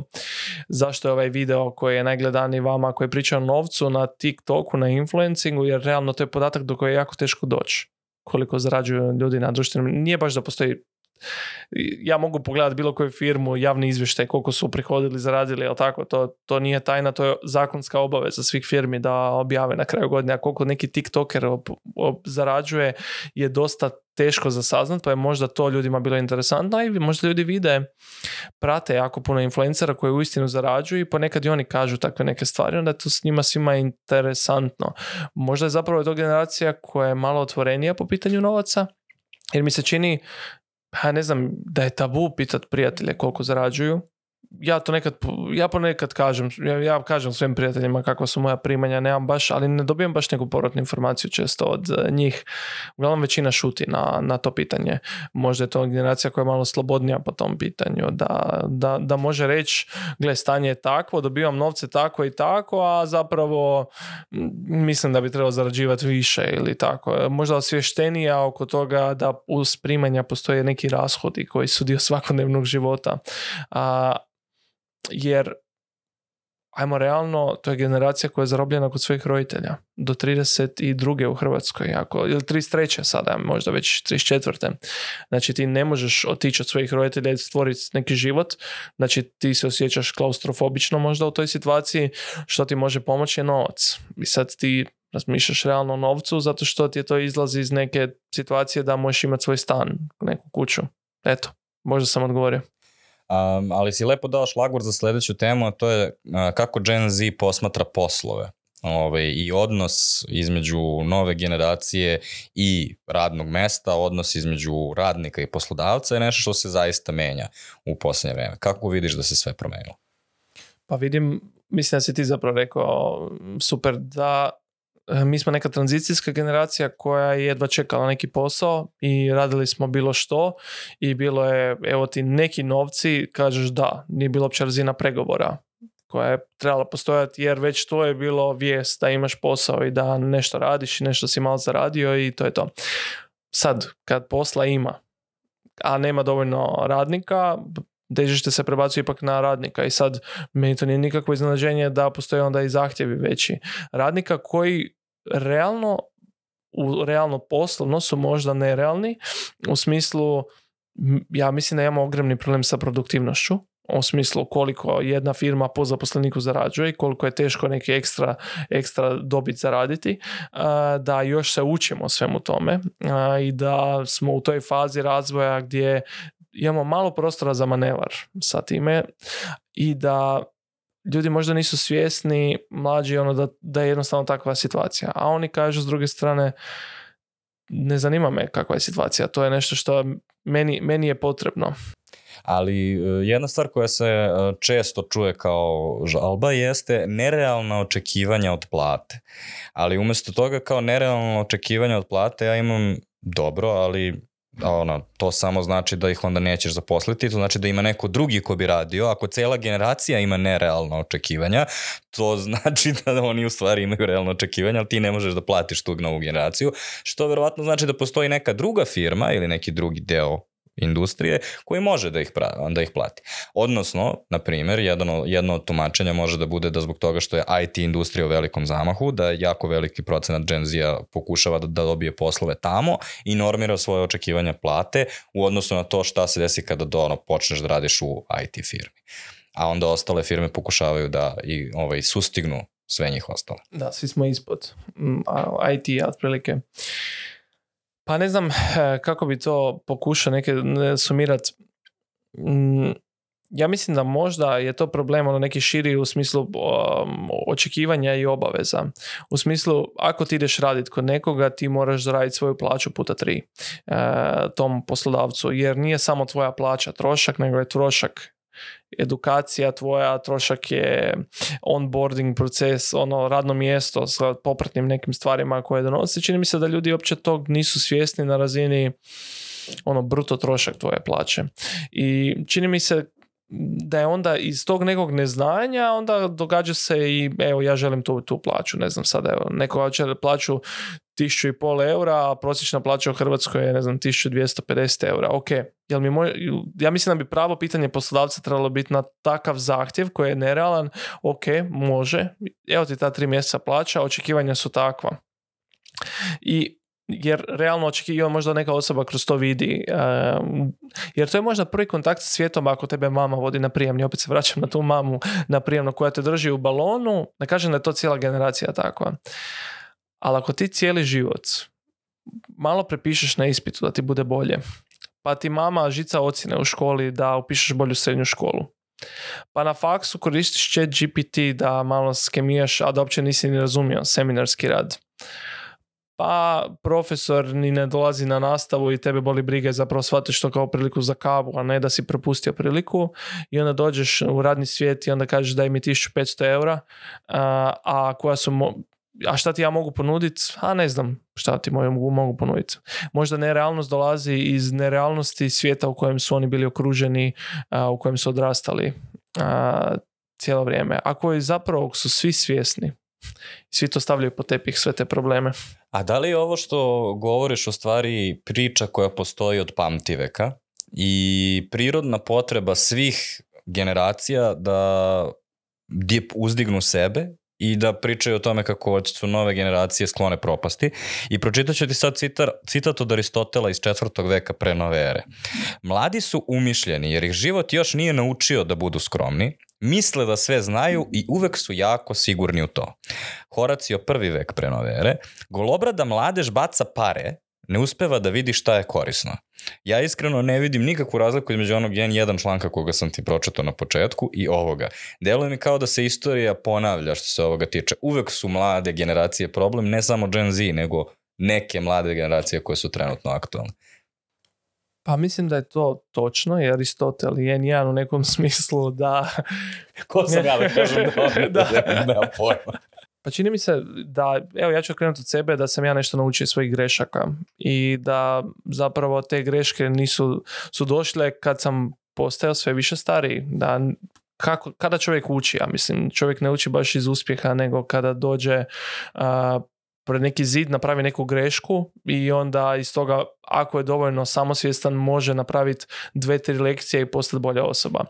zašto je ovaj video koji je najgledaniji vama koji je o novcu na TikToku, na influencingu, jer realno to je podatak do koje je jako teško doći koliko zarađuju ljudi na društvenim, nije baš da postoji ja mogu pogledati bilo koju firmu, javni izvještaj, koliko su prihodili, zaradili, ali tako, to, to nije tajna, to je zakonska obaveza svih firmi da objave na kraju godine, a koliko neki TikToker ob, zarađuje je dosta teško za saznat, pa je možda to ljudima bilo interesantno i možda ljudi vide, prate jako puno influencera koji uistinu zarađuju i ponekad i oni kažu takve neke stvari, onda je to s njima svima interesantno. Možda je zapravo to generacija koja je malo otvorenija po pitanju novaca, jer mi se čini pa ne znam da je tabu pitat prijatelje koliko zarađuju ja to nekad, ja ponekad kažem, ja, kažem svojim prijateljima kakva su moja primanja, nemam baš, ali ne dobijem baš neku povratnu informaciju često od e, njih. Uglavnom većina šuti na, na to pitanje. Možda je to generacija koja je malo slobodnija po tom pitanju, da, da, da može reći, gle, stanje je takvo, dobivam novce tako i tako, a zapravo mislim da bi trebalo zarađivati više ili tako. Možda osvještenija oko toga da uz primanja postoje neki rashodi koji su dio svakodnevnog života. A, jer ajmo realno, to je generacija koja je zarobljena kod svojih roditelja. Do 32. u Hrvatskoj, ako, ili 33. sada, možda već 34. Znači ti ne možeš otići od svojih roditelja i stvoriti neki život. Znači ti se osjećaš klaustrofobično možda u toj situaciji. Što ti može pomoći je novac. I sad ti razmišljaš realno o novcu zato što ti je to izlazi iz neke situacije da možeš imati svoj stan, neku kuću. Eto, možda sam odgovorio. Um, ali si lepo dao šlagvor za sljedeću temu, a to je kako Gen Z posmatra poslove ovaj, i odnos između nove generacije i radnog mesta, odnos između radnika i poslodavca je nešto što se zaista menja u posljednje vrijeme. Kako vidiš da se sve promenilo? Pa vidim, mislim da si ti zapravo rekao super da Eh, mi smo neka tranzicijska generacija koja je jedva čekala neki posao i radili smo bilo što i bilo je, evo ti neki novci, kažeš da, nije bilo uopće razina pregovora koja je trebala postojati jer već to je bilo vijest da imaš posao i da nešto radiš i nešto si malo zaradio i to je to. Sad, kad posla ima, a nema dovoljno radnika, težište se prebacuje ipak na radnika i sad meni to nije nikakvo iznenađenje da postoje onda i zahtjevi veći radnika koji realno, u realno poslovno su možda nerealni u smislu ja mislim da imamo ogromni problem sa produktivnošću u smislu koliko jedna firma po zaposleniku zarađuje i koliko je teško neki ekstra, ekstra dobit zaraditi, da još se učimo svemu tome i da smo u toj fazi razvoja gdje imamo malo prostora za manevar sa time i da ljudi možda nisu svjesni, mlađi, ono da, da je jednostavno takva situacija. A oni kažu s druge strane, ne zanima me kakva je situacija, to je nešto što meni, meni je potrebno. Ali e, jedna stvar koja se e, često čuje kao žalba jeste nerealna očekivanja od plate. Ali umjesto toga kao nerealno očekivanje od plate ja imam dobro, ali ono, to samo znači da ih onda nećeš zaposliti, to znači da ima neko drugi ko bi radio, ako cela generacija ima nerealna očekivanja, to znači da oni u stvari imaju realne očekivanja, ali ti ne možeš da platiš tu novu generaciju, što verovatno znači da postoji neka druga firma ili neki drugi deo industrije koji može da ih, ih plati. Odnosno, na primjer, jedno, jedno od tumačenja može da bude da zbog toga što je IT industrija u velikom zamahu, da jako veliki procenat Gen Z-a pokušava da, da dobije poslove tamo i normira svoje očekivanja plate u odnosu na to šta se desi kada do, ono, počneš da radiš u IT firmi. A onda ostale firme pokušavaju da i ovaj, sustignu sve njih ostalo. Da, svi smo ispod mm, IT, otprilike. Pa ne znam eh, kako bi to pokušao neke sumirati, mm, Ja mislim da možda je to problem ono neki širi u smislu um, očekivanja i obaveza. U smislu, ako ti ideš raditi kod nekoga, ti moraš zaraditi svoju plaću puta tri eh, tom poslodavcu. Jer nije samo tvoja plaća trošak, nego je trošak edukacija tvoja, trošak je onboarding proces, ono radno mjesto s popratnim nekim stvarima koje donosi. Čini mi se da ljudi uopće tog nisu svjesni na razini ono bruto trošak tvoje plaće. I čini mi se da je onda iz tog nekog neznanja onda događa se i evo ja želim tu, tu plaću, ne znam sada evo neko hoće plaću pol eura, a prosječna plaća u Hrvatskoj je ne znam 1250 eura, ok jel mi moj, ja mislim da bi pravo pitanje poslodavca trebalo biti na takav zahtjev koji je nerealan, ok može, evo ti ta tri mjeseca plaća, očekivanja su takva i jer realno očekivao možda neka osoba kroz to vidi. jer to je možda prvi kontakt sa svijetom ako tebe mama vodi na prijemni. Opet se vraćam na tu mamu na prijemno koja te drži u balonu. Ne kažem da je to cijela generacija takva. Ali ako ti cijeli život malo prepišeš na ispitu da ti bude bolje, pa ti mama žica ocjene u školi da upišeš bolju srednju školu. Pa na faksu koristiš chat GPT da malo skemijaš, a da uopće nisi ni razumio seminarski rad pa profesor ni ne dolazi na nastavu i tebe boli briga zapravo shvatiš to kao priliku za kavu, a ne da si propustio priliku i onda dođeš u radni svijet i onda kažeš daj mi 1500 eura, a, a koja su a šta ti ja mogu ponuditi? A ne znam šta ti mogu, mogu ponuditi. Možda nerealnost dolazi iz nerealnosti svijeta u kojem su oni bili okruženi, u kojem su odrastali cijelo vrijeme. Ako je zapravo su svi svjesni svi to stavljaju po tepih, sve te probleme. A da li je ovo što govoriš o stvari priča koja postoji od pamtiveka i prirodna potreba svih generacija da uzdignu sebe i da pričaju o tome kako su nove generacije sklone propasti. I pročitat ću ti sad citar, citat od Aristotela iz četvrtog veka pre nove ere. Mladi su umišljeni jer ih život još nije naučio da budu skromni, misle da sve znaju i uvek su jako sigurni u to. Horacio prvi vek pre nove ere. golobrada mladež baca pare, ne uspeva da vidi šta je korisno. Ja iskreno ne vidim nikakvu razliku između onog jedan 1 članka koga sam ti pročitao na početku i ovoga. Deluje mi kao da se istorija ponavlja što se ovoga tiče. Uvek su mlade generacije problem, ne samo Gen Z, nego neke mlade generacije koje su trenutno aktualne. Pa mislim da je to točno, jer Aristotel je jedan u nekom smislu da... Ko sam ja da kažem da, da. Pa čini mi se da, evo ja ću krenuti od sebe, da sam ja nešto naučio iz svojih grešaka i da zapravo te greške nisu, su došle kad sam postao sve više stariji. Da, kako, kada čovjek uči, ja mislim, čovjek ne uči baš iz uspjeha, nego kada dođe pred neki zid, napravi neku grešku i onda iz toga, ako je dovoljno samosvjestan, može napraviti dve, tri lekcije i postati bolja osoba.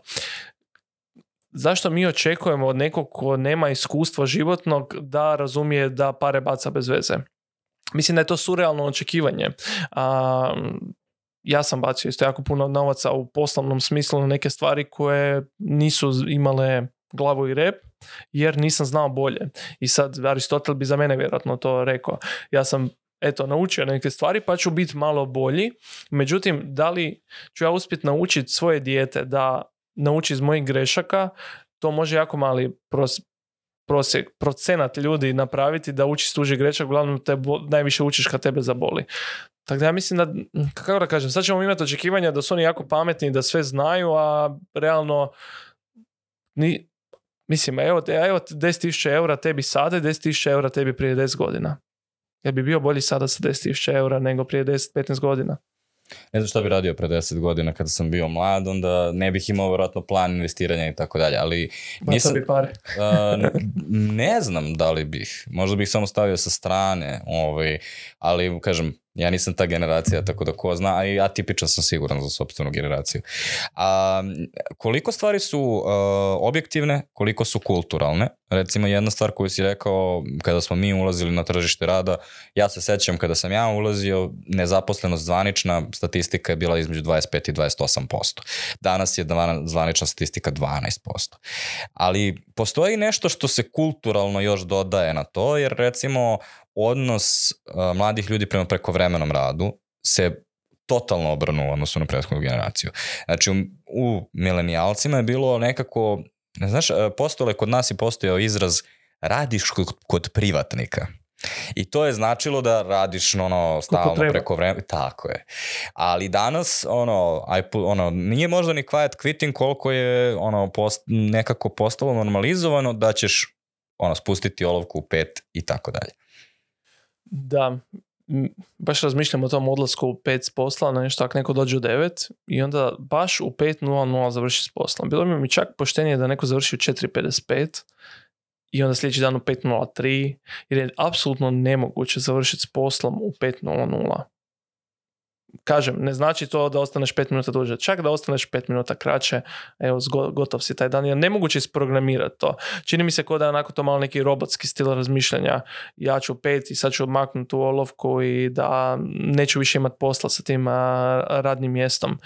Zašto mi očekujemo od nekog ko nema iskustva životnog da razumije da pare baca bez veze? Mislim da je to surrealno očekivanje. ja sam bacio isto jako puno novaca u poslovnom smislu na neke stvari koje nisu imale glavu i rep jer nisam znao bolje. I sad Aristotel bi za mene vjerojatno to rekao. Ja sam eto, naučio neke stvari pa ću biti malo bolji. Međutim, da li ću ja uspjeti naučiti svoje dijete da nauči iz mojih grešaka, to može jako mali prosjek, procenat ljudi napraviti da uči tuđih grešak, uglavnom te najviše učiš kad tebe zaboli. Tako da ja mislim da, kako da kažem, sad ćemo imati očekivanja da su oni jako pametni, da sve znaju, a realno ni, Mislim, evo, evo 10.000 eura tebi sada i 10.000 eura tebi prije 10 godina. Ja bi bio bolji sada sa 10.000 eura nego prije 10-15 godina. Ne znam što bi radio pre 10 godina kada sam bio mlad, onda ne bih imao vjerojatno plan investiranja i tako dalje, ali... Nisam, bi pare. ne znam da li bih, možda bih samo stavio sa strane, ovaj, ali kažem, ja nisam ta generacija, tako da ko zna, a i atipičan sam siguran za sobstvenu generaciju. A, koliko stvari su e, objektivne, koliko su kulturalne? Recimo jedna stvar koju si rekao kada smo mi ulazili na tržište rada, ja se sećam kada sam ja ulazio, nezaposlenost zvanična statistika je bila između 25 i 28%. Danas je zvanična statistika 12%. Ali postoji nešto što se kulturalno još dodaje na to, jer recimo odnos mladih ljudi prema prekovremenom radu se totalno u odnosu na prethodnu generaciju. Znači, u, milenijalcima je bilo nekako, ne znaš, kod nas i postojao izraz radiš kod, privatnika. I to je značilo da radiš ono stalno preko tako je. Ali danas ono aj ono nije možda ni quiet quitting koliko je ono nekako postalo normalizovano da ćeš ono spustiti olovku u pet i tako dalje da baš razmišljam o tom odlasku u 5 s posla, na nešto ako neko dođe u 9 i onda baš u 5.00 završi s poslom. Bilo bi mi čak poštenije da neko završi u 4.55 i onda sljedeći dan u 5.03 jer je apsolutno nemoguće završiti s poslom u 5.00 kažem, ne znači to da ostaneš pet minuta duže, čak da ostaneš pet minuta kraće, evo, gotov si taj dan, jer nemoguće isprogramirati to. Čini mi se kao da je onako to malo neki robotski stil razmišljanja, ja ću pet i sad ću odmaknuti tu olovku i da neću više imati posla sa tim radnim mjestom.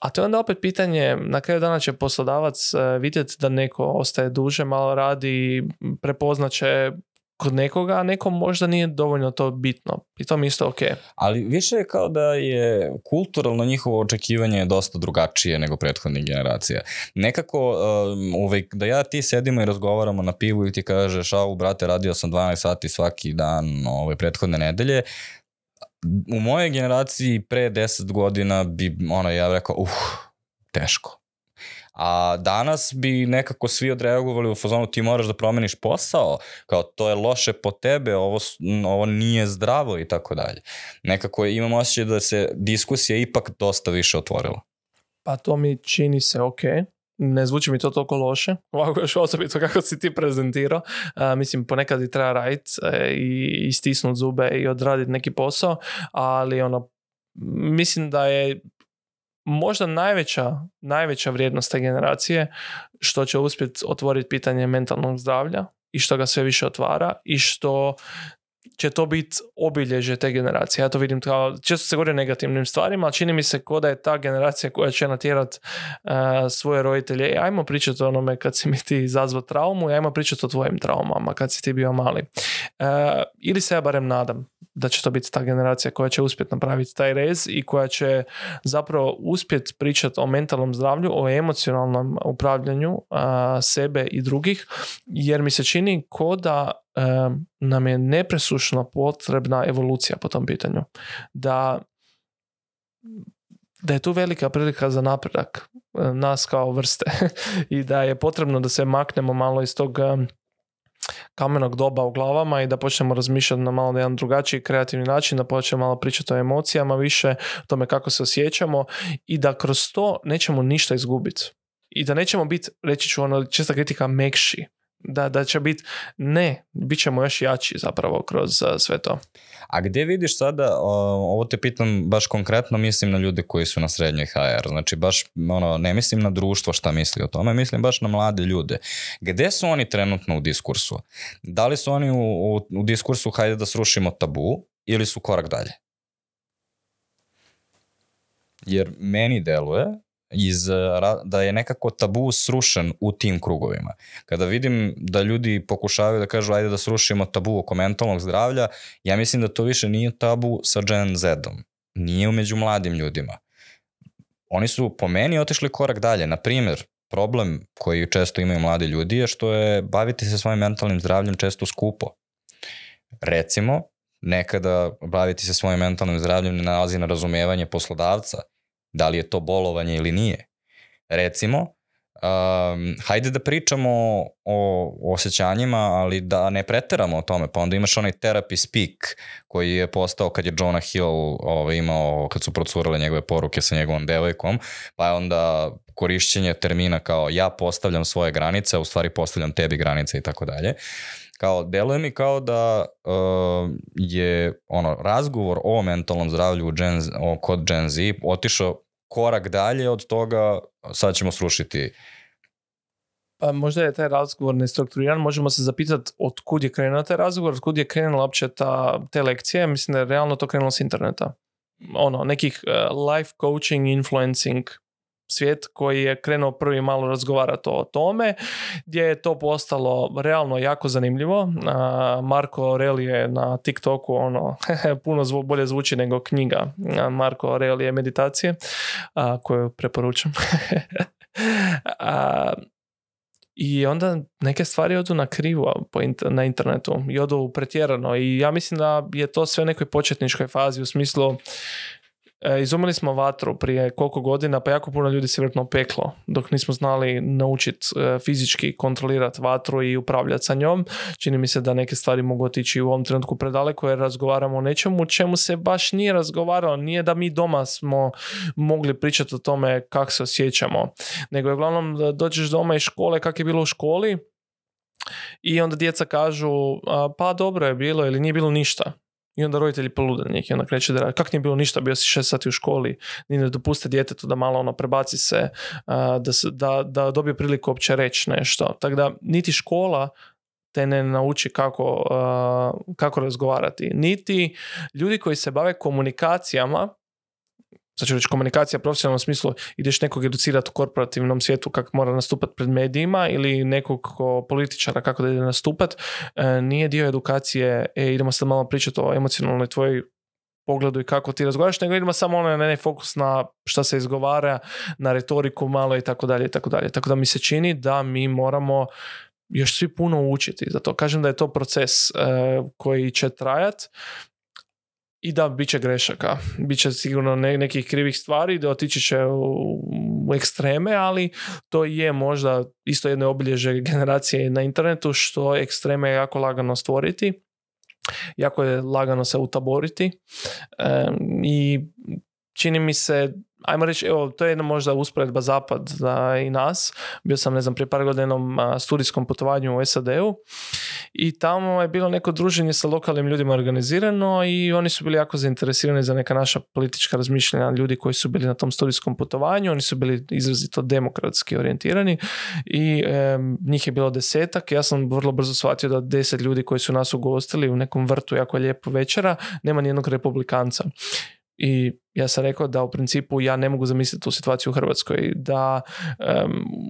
A to je onda opet pitanje, na kraju dana će poslodavac e, vidjeti da neko ostaje duže, malo radi, prepoznaće kod nekoga, a nekom možda nije dovoljno to bitno. I to mi isto ok. Ali više je kao da je kulturalno njihovo očekivanje dosta drugačije nego prethodnih generacija. Nekako, um, uvek, ovaj, da ja ti sedimo i razgovaramo na pivu i ti kažeš, au brate, radio sam 12 sati svaki dan ove ovaj, prethodne nedelje, u mojoj generaciji pre 10 godina bi, ono, ja rekao, uh, teško a danas bi nekako svi odreagovali u fazonu ti moraš da promeniš posao, kao to je loše po tebe, ovo, ovo nije zdravo i tako dalje. Nekako imam osjećaj da se diskusija ipak dosta više otvorila. Pa to mi čini se okej. ne zvuči mi to toliko loše, ovako još osobito kako si ti prezentirao. mislim, ponekad i treba raditi e, i stisnuti zube i odraditi neki posao, ali ono, mislim da je možda najveća, najveća vrijednost te generacije što će uspjeti otvoriti pitanje mentalnog zdravlja i što ga sve više otvara i što će to biti obilježje te generacije. Ja to vidim kao, često se govori o negativnim stvarima, ali čini mi se ko da je ta generacija koja će natjerat e, svoje roditelje, ajmo pričati o onome kad si mi ti izazvao traumu, ajmo pričati o tvojim traumama kad si ti bio mali. E, ili se ja barem nadam da će to biti ta generacija koja će uspjeti napraviti taj rez i koja će zapravo uspjeti pričati o mentalnom zdravlju, o emocionalnom upravljanju sebe i drugih, jer mi se čini ko da e, nam je nepresušno potrebna evolucija po tom pitanju. Da da je tu velika prilika za napredak e, nas kao vrste i da je potrebno da se maknemo malo iz tog kamenog doba u glavama i da počnemo razmišljati na malo na jedan drugačiji kreativni način, da počnemo malo pričati o emocijama više, o tome kako se osjećamo i da kroz to nećemo ništa izgubiti. I da nećemo biti, reći ću ono, česta kritika, mekši. Da, da će biti, ne, bit ćemo još jači zapravo kroz eh, sve to. A gdje vidiš sada, ovo te pitam baš konkretno, mislim na ljude koji su na srednjoj HR, znači baš ono, ne mislim na društvo šta misli o tome, mislim baš na mlade ljude. Gdje su oni trenutno u diskursu? Da li su oni u, u, u diskursu hajde da srušimo tabu ili su korak dalje? Jer meni deluje iz, e, da je nekako tabu srušen u tim krugovima. Kada vidim da ljudi pokušavaju da kažu ajde da srušimo tabu oko mentalnog zdravlja, ja mislim da to više nije tabu sa Gen Z-om. Nije među mladim ljudima. Oni su po meni otišli korak dalje. Na primjer, problem koji često imaju mladi ljudi je što je baviti se svojim mentalnim zdravljem često skupo. Recimo, nekada baviti se svojim mentalnim zdravljem ne nalazi na razumevanje poslodavca – da li je to bolovanje ili nije? Recimo, um, hajde da pričamo o, osjećanjima, ali da ne preteramo o tome, pa onda imaš onaj therapy speak koji je postao kad je Jonah Hill ovaj, imao, kad su procurile njegove poruke sa njegovom devojkom, pa je onda korišćenje termina kao ja postavljam svoje granice, a u stvari postavljam tebi granice i tako dalje. Kao, deluje mi kao da uh, je ono, razgovor o mentalnom zdravlju kod Gen Z otišao korak dalje od toga, sad ćemo srušiti pa možda je taj razgovor nestrukturiran, možemo se zapitati od kud je krenuo taj razgovor, od kud je krenula uopće ta, te lekcije, mislim da je realno to krenulo s interneta. Ono, nekih uh, life coaching, influencing svijet koji je krenuo prvi malo razgovarati o tome, gdje je to postalo realno jako zanimljivo. Marko Aurelije na TikToku ono, puno zvu, bolje zvuči nego knjiga Marko Aurelije meditacije, koju preporučam. I onda neke stvari odu na krivo na internetu i odu pretjerano i ja mislim da je to sve nekoj početničkoj fazi u smislu E, izumili smo vatru prije koliko godina, pa jako puno ljudi se vjerojatno peklo dok nismo znali naučiti e, fizički kontrolirati vatru i upravljati sa njom. Čini mi se da neke stvari mogu otići u ovom trenutku predaleko jer razgovaramo o nečemu čemu se baš nije razgovaralo. Nije da mi doma smo mogli pričati o tome kako se osjećamo, nego je uglavnom dođeš doma iz škole, kako je bilo u školi, i onda djeca kažu, pa dobro je bilo ili nije bilo ništa. I onda roditelji polude i onda kreće da Kak nije bilo ništa, bio si šest sati u školi, ni ne dopuste djetetu da malo ono prebaci se, da, se, da, da dobije priliku uopće reći nešto. Tako da niti škola te ne nauči kako, kako razgovarati. Niti ljudi koji se bave komunikacijama ću znači, reći komunikacija u profesionalnom smislu ideš nekog educirati u korporativnom svijetu kako mora nastupat pred medijima ili nekog ko političara kako da ide nastupat, e, nije dio edukacije, e, idemo sad malo pričati o emocionalnoj tvojoj pogledu i kako ti razgovaraš, nego idemo samo ono onaj na fokus na šta se izgovara, na retoriku malo i tako dalje i tako dalje. Tako da mi se čini da mi moramo još svi puno učiti za to. Kažem da je to proces e, koji će trajat, i da, bit će grešaka, bit će sigurno ne, nekih krivih stvari, da otići će u, u ekstreme, ali to je možda isto jedno obilježje generacije na internetu, što ekstreme je jako lagano stvoriti, jako je lagano se utaboriti i čini mi se ajmo reći, evo, to je jedna možda usporedba zapad za i nas. Bio sam, ne znam, prije par godina studijskom putovanju u SAD-u i tamo je bilo neko druženje sa lokalnim ljudima organizirano i oni su bili jako zainteresirani za neka naša politička razmišljanja ljudi koji su bili na tom studijskom putovanju. Oni su bili izrazito demokratski orijentirani i njih je bilo desetak. Ja sam vrlo brzo shvatio da deset ljudi koji su nas ugostili u nekom vrtu jako lijepo večera nema nijednog republikanca i ja sam rekao da u principu ja ne mogu zamisliti tu situaciju u Hrvatskoj, da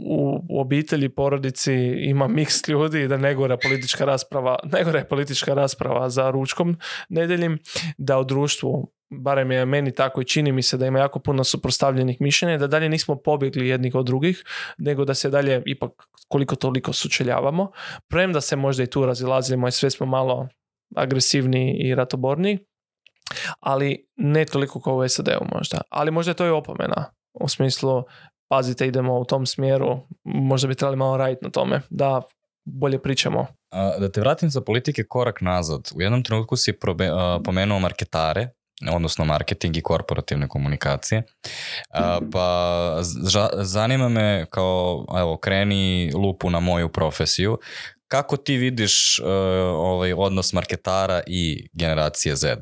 u, u obitelji, porodici ima miks ljudi i da negora politička rasprava, je politička rasprava za ručkom nedeljim, da u društvu barem je meni tako i čini mi se da ima jako puno suprotstavljenih mišljenja, da dalje nismo pobjegli jednih od drugih, nego da se dalje ipak koliko toliko sučeljavamo, premda se možda i tu razilazimo i sve smo malo agresivni i ratoborni ali ne toliko kao u SAD-u možda. Ali možda je to i opomena u smislu pazite idemo u tom smjeru, možda bi trebali malo raditi na tome da bolje pričamo. da te vratim za politike korak nazad. U jednom trenutku si probe, pomenuo marketare, odnosno marketing i korporativne komunikacije. pa zanima me kao, evo, kreni lupu na moju profesiju kako ti vidiš e, ovaj odnos marketara i generacije Z?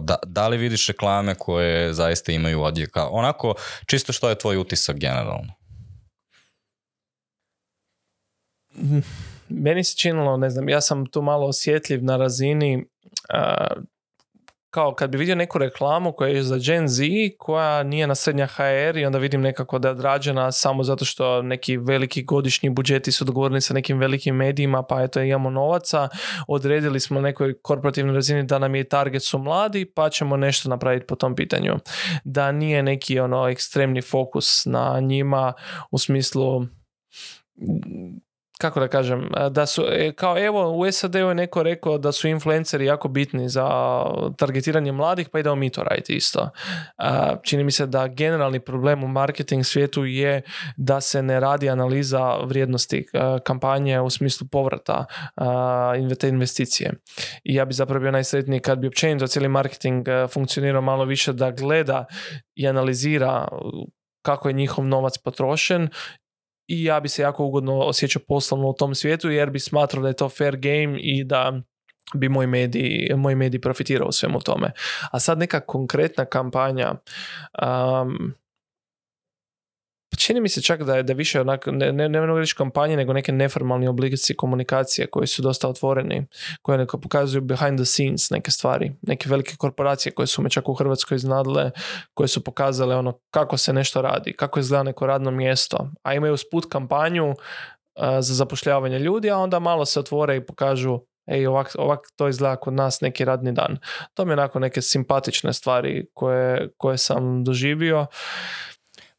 Da, da li vidiš reklame koje zaista imaju odjeka? Onako, čisto što je tvoj utisak generalno? Meni se činilo, ne znam, ja sam tu malo osjetljiv na razini kao kad bi vidio neku reklamu koja je za Gen Z, koja nije na srednja HR i onda vidim nekako da je odrađena samo zato što neki veliki godišnji budžeti su odgovorni sa nekim velikim medijima, pa eto imamo novaca, odredili smo nekoj korporativnoj razini da nam je target su mladi, pa ćemo nešto napraviti po tom pitanju. Da nije neki ono ekstremni fokus na njima u smislu kako da kažem, da su, e, kao evo u SAD-u je neko rekao da su influenceri jako bitni za targetiranje mladih, pa idemo mi to raditi isto. Čini mi se da generalni problem u marketing svijetu je da se ne radi analiza vrijednosti kampanje u smislu povrata te investicije. I ja bi zapravo bio najsretniji kad bi općenito cijeli marketing funkcionirao malo više da gleda i analizira kako je njihov novac potrošen i ja bi se jako ugodno osjećao poslovno u tom svijetu jer bi smatrao da je to fair game i da bi moji mediji moj profitirao u svemu tome. A sad neka konkretna kampanja pa čini mi se čak da je da više onak, ne, ne, ne reći kampanje, nego neke neformalni oblici komunikacije koji su dosta otvoreni, koje neko pokazuju behind the scenes neke stvari, neke velike korporacije koje su me čak u Hrvatskoj znadle, koje su pokazale ono kako se nešto radi, kako izgleda neko radno mjesto, a imaju sput kampanju uh, za zapošljavanje ljudi, a onda malo se otvore i pokažu ej, ovak, ovak to izgleda kod nas neki radni dan. To mi je onako neke simpatične stvari koje, koje sam doživio.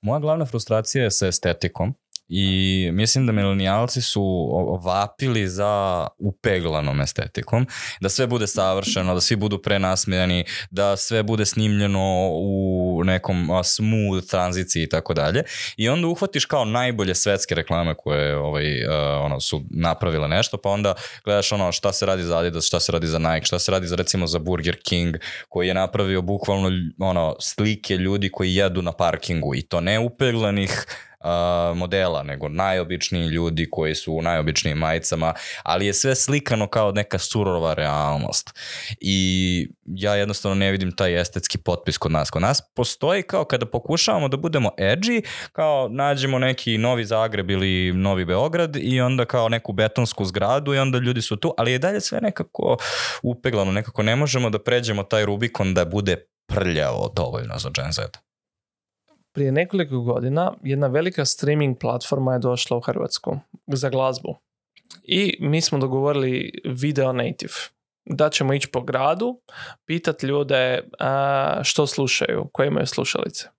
Moja glavna frustracija je sa estetikom i mislim da milenijalci su vapili za upeglanom estetikom, da sve bude savršeno, da svi budu prenasmijeni, da sve bude snimljeno u nekom smooth tranziciji i tako dalje. I onda uhvatiš kao najbolje svetske reklame koje ovaj, e, ono, su napravile nešto, pa onda gledaš ono šta se radi za Adidas, šta se radi za Nike, šta se radi za recimo za Burger King, koji je napravio bukvalno ono, slike ljudi koji jedu na parkingu i to ne upeglanih modela, nego najobičniji ljudi koji su u najobičnijim majicama, ali je sve slikano kao neka surova realnost. I ja jednostavno ne vidim taj estetski potpis kod nas. Kod nas postoji kao kada pokušavamo da budemo edgy, kao nađemo neki novi Zagreb ili novi Beograd i onda kao neku betonsku zgradu i onda ljudi su tu, ali je dalje sve nekako upeglano, nekako ne možemo da pređemo taj Rubikon da bude prljavo dovoljno za Gen Z. Prije nekoliko godina jedna velika streaming platforma je došla u Hrvatsku za glazbu. I mi smo dogovorili video native. Da ćemo ići po gradu, pitati ljude što slušaju, koje imaju slušalice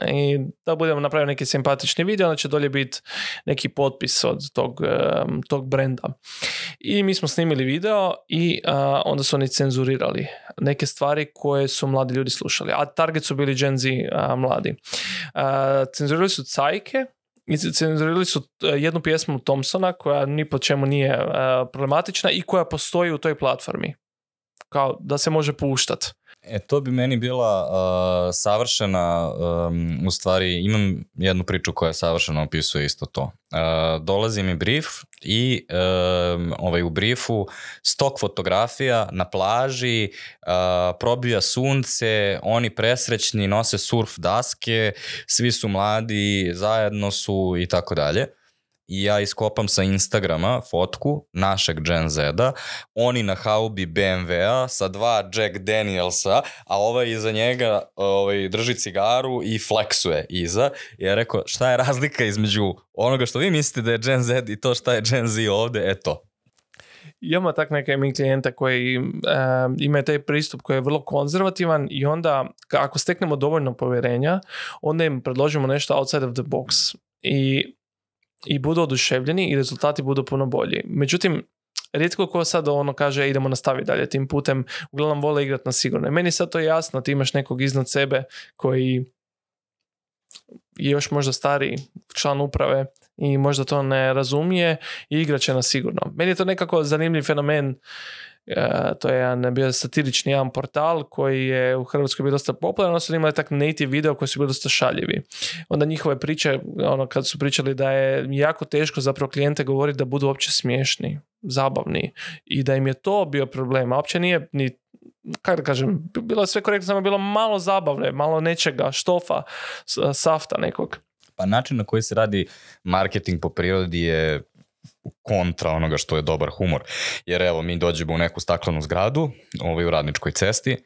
i da budemo napravili neki simpatični video, onda će dolje biti neki potpis od tog, tog brenda. I mi smo snimili video i onda su oni cenzurirali neke stvari koje su mladi ljudi slušali, a target su bili Gen mladi. Uh, cenzurirali su cajke, i cenzurirali su e, jednu pjesmu Thompsona koja ni po čemu nije e, problematična i koja postoji u toj platformi. Kao da se može puštat. E, to bi meni bila savršena, um, u stvari imam jednu priču koja savršeno opisuje isto to. Uh, dolazi mi brief i ovaj, u briefu stok fotografija na plaži, probija sunce, oni presrećni nose surf daske, svi su mladi, zajedno su i tako dalje i ja iskopam sa Instagrama fotku našeg Gen Z-a, oni na haubi BMW-a sa dva Jack Danielsa, a ovaj iza njega ovaj, drži cigaru i fleksuje iza. I ja rekao, šta je razlika između onoga što vi mislite da je Gen Z i to šta je Gen Z ovde, eto. Ima tak neke mi klijenta koji e, imaju taj pristup koji je vrlo konzervativan i onda ako steknemo dovoljno povjerenja, onda im predložimo nešto outside of the box. I i budu oduševljeni i rezultati budu puno bolji. Međutim, rijetko ko sad ono kaže idemo nastaviti dalje tim putem, uglavnom vole igrati na sigurno. meni sad to je jasno, ti imaš nekog iznad sebe koji je još možda stari član uprave i možda to ne razumije i igrat će na sigurno. Meni je to nekako zanimljiv fenomen E, to je jedan bio satirični jedan portal koji je u Hrvatskoj bio dosta popularan, su imali tak native video koji su bili dosta šaljivi. Onda njihove priče, ono kad su pričali da je jako teško zapravo klijente govoriti da budu uopće smiješni, zabavni i da im je to bio problem, a uopće nije ni kako da kažem, bilo sve korektno, samo bilo malo zabavne, malo nečega, štofa, safta nekog. Pa način na koji se radi marketing po prirodi je kontra onoga što je dobar humor. Jer evo, mi dođemo u neku staklenu zgradu, ovaj u radničkoj cesti,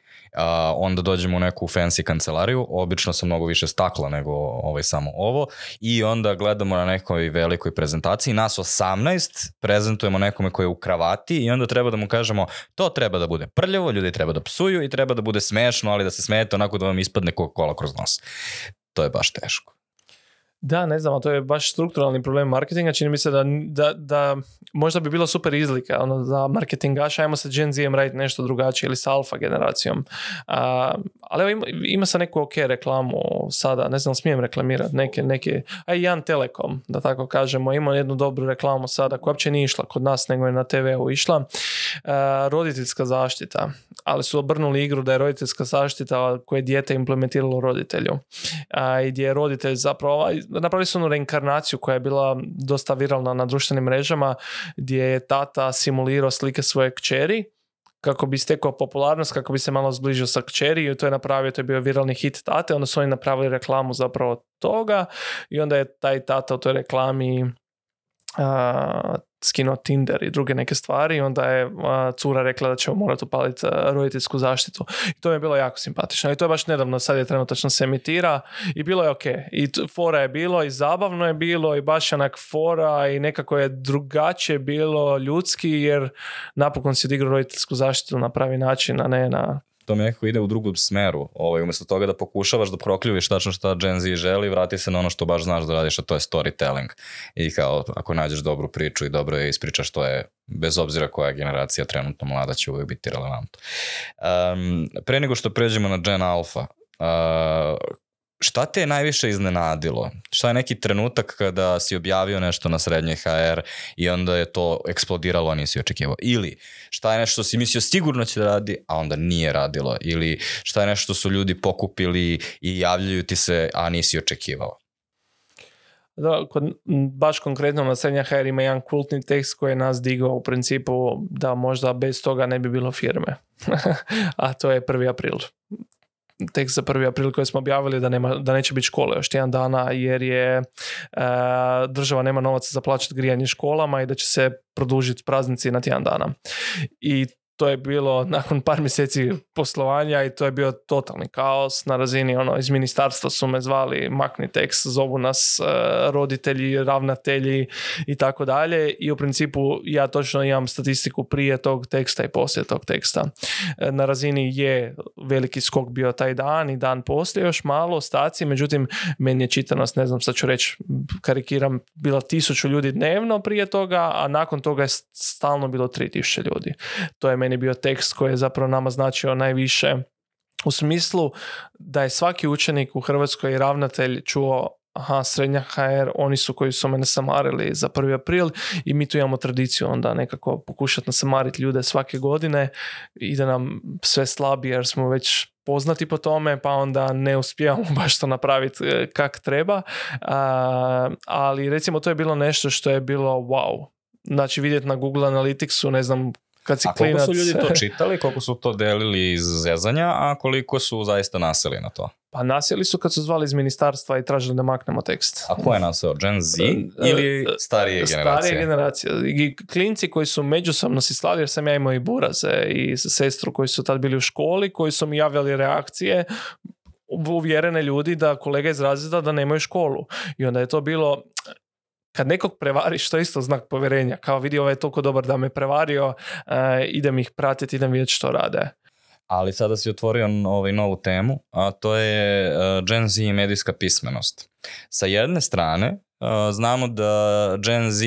onda dođemo u neku fancy kancelariju, obično sa mnogo više stakla nego ovaj samo ovo, i onda gledamo na nekoj velikoj prezentaciji, nas 18 prezentujemo nekome koji je u kravati i onda treba da mu kažemo to treba da bude prljavo, ljudi treba da psuju i treba da bude smešno, ali da se smete onako da vam ispadne kola kroz nos. To je baš teško. Da, ne znam, to je baš strukturalni problem marketinga. Čini mi se da, da, da možda bi bilo super izlika ono, za marketingaša, ajmo sa Gen Z-em raditi nešto drugačije ili sa alfa generacijom. A, ali ima, ima se neku ok reklamu sada, ne znam, smijem reklamirati neke, neke, a i Jan Telekom, da tako kažemo, ima jednu dobru reklamu sada koja uopće nije išla kod nas, nego je na TV-u išla. roditeljska zaštita, ali su obrnuli igru da je roditeljska zaštita koje je dijete implementiralo roditelju. A, I gdje je roditelj zapravo ovaj, napravili su onu reinkarnaciju koja je bila dosta viralna na društvenim mrežama gdje je tata simulirao slike svoje kćeri kako bi stekao popularnost, kako bi se malo zbližio sa kćeri i to je napravio, to je bio viralni hit tate, onda su oni napravili reklamu zapravo toga i onda je taj tata u toj reklami skinuo Tinder i druge neke stvari onda je cura rekla da ćemo morati upaliti roditeljsku zaštitu. I to mi je bilo jako simpatično. I to je baš nedavno, sad je trenutačno se emitira i bilo je ok. I fora je bilo i zabavno je bilo i baš onak fora i nekako je drugačije bilo ljudski jer napokon si odigrao roditeljsku zaštitu na pravi način, a ne na to mi nekako ide u drugom smeru. Ovaj, umjesto toga da pokušavaš da prokljuviš tačno šta Gen Z želi, vrati se na ono što baš znaš da radiš, a to je storytelling. I kao, ako nađeš dobru priču i dobro je ispričaš, to je, bez obzira koja generacija trenutno mlada, će uvijek biti relevantno. Um, pre nego što pređemo na Gen Alpha, Uh, šta te je najviše iznenadilo? Šta je neki trenutak kada si objavio nešto na srednje HR i onda je to eksplodiralo, a nisi očekivao? Ili šta je nešto što si mislio sigurno će radi, a onda nije radilo? Ili šta je nešto su ljudi pokupili i javljaju ti se, a nisi očekivao? Da, kod, baš konkretno na Srednja HR ima jedan kultni tekst koji je nas digao u principu da možda bez toga ne bi bilo firme. a to je 1. april tek za 1. april koji smo objavili da, nema, da neće biti škole još tjedan dana jer je e, država nema novaca za plaćati grijanje školama i da će se produžiti praznici na tjedan dana. I to je bilo nakon par mjeseci poslovanja i to je bio totalni kaos na razini ono iz ministarstva su me zvali makni tekst zovu nas e, roditelji ravnatelji i tako dalje i u principu ja točno imam statistiku prije tog teksta i poslije tog teksta e, na razini je veliki skok bio taj dan i dan poslije još malo ostaci međutim meni je čitanost ne znam sad ću reći karikiram bila tisuću ljudi dnevno prije toga a nakon toga je stalno bilo tri ljudi to je me meni bio tekst koji je zapravo nama značio najviše u smislu da je svaki učenik u Hrvatskoj i ravnatelj čuo aha, srednja HR, oni su koji su mene samarili za 1. april i mi tu imamo tradiciju onda nekako pokušati nasamariti ljude svake godine, i da nam sve slabije jer smo već poznati po tome, pa onda ne uspijamo baš to napraviti e, kak treba, ali recimo to je bilo nešto što je bilo wow, znači vidjeti na Google Analyticsu, ne znam kad a koliko su ljudi to čitali, koliko su to delili iz zezanja, a koliko su zaista naseli na to? Pa naseli su kad su zvali iz ministarstva i tražili da maknemo tekst. A ko je naseo? Gen Z e, ili e, starije generacije? Starije generacije. I klinci koji su međusobno si slali, jer sam ja imao i buraze i sestru koji su tad bili u školi, koji su mi javljali reakcije uvjerene ljudi da kolega iz razreda da nemaju školu. I onda je to bilo kad nekog prevariš, to je isto znak povjerenja. Kao vidi, ovaj je toliko dobar da me prevario, eh, idem ih pratiti, idem vidjeti što rade. Ali sada si otvorio ovaj novu temu, a to je eh, Gen Z i medijska pismenost. Sa jedne strane, eh, Znamo da Gen Z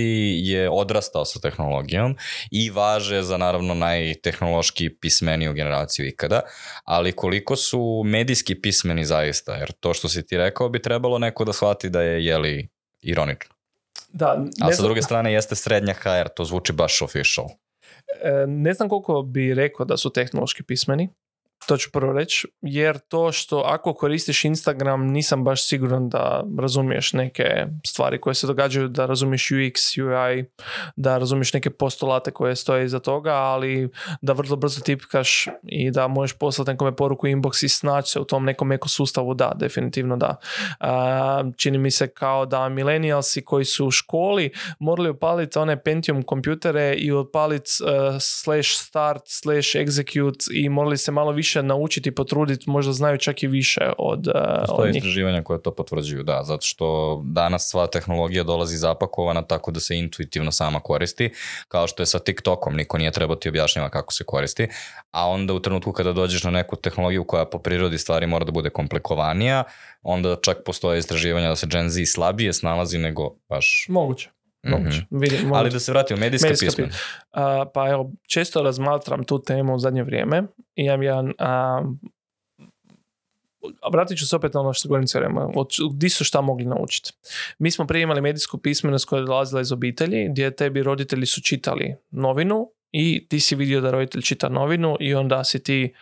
je odrastao sa tehnologijom i važe za naravno najtehnološki pismeniju generaciju ikada, ali koliko su medijski pismeni zaista, jer to što si ti rekao bi trebalo neko da shvati da je jeli ironično. Da, A sa druge strane jeste srednja HR, to zvuči baš official. E, ne znam koliko bi rekao da su tehnološki pismeni. To ću prvo reći, jer to što ako koristiš Instagram nisam baš siguran da razumiješ neke stvari koje se događaju, da razumiješ UX, UI, da razumiješ neke postulate koje stoje iza toga, ali da vrlo brzo tipkaš i da možeš poslati nekome poruku inbox i snaći se u tom nekom ekosustavu, da, definitivno da. Čini mi se kao da milenijalsi koji su u školi morali upaliti one Pentium kompjutere i upaliti e, slash start, slash execute i morali se malo više naučiti, potruditi, možda znaju čak i više od, eh, Postoje istraživanja koje to potvrđuju, da, zato što danas sva tehnologija dolazi zapakovana tako da se intuitivno sama koristi, kao što je sa TikTokom, niko nije trebao ti objašnjava kako se koristi, a onda u trenutku kada dođeš na neku tehnologiju koja po prirodi stvari mora da bude komplikovanija, onda čak postoje istraživanja da se Gen Z slabije snalazi nego baš... Moguće Mhm. ali da se vratimo, medijska, medijska pisma. pa evo, često razmatram tu temu u zadnje vrijeme. I imam jedan a, vratit ću se opet na ono što govorim vremena Di su šta mogli naučiti? Mi smo prije imali medijsku pismenost koja je dolazila iz obitelji, gdje tebi roditelji su čitali novinu i ti si vidio da roditelj čita novinu i onda si ti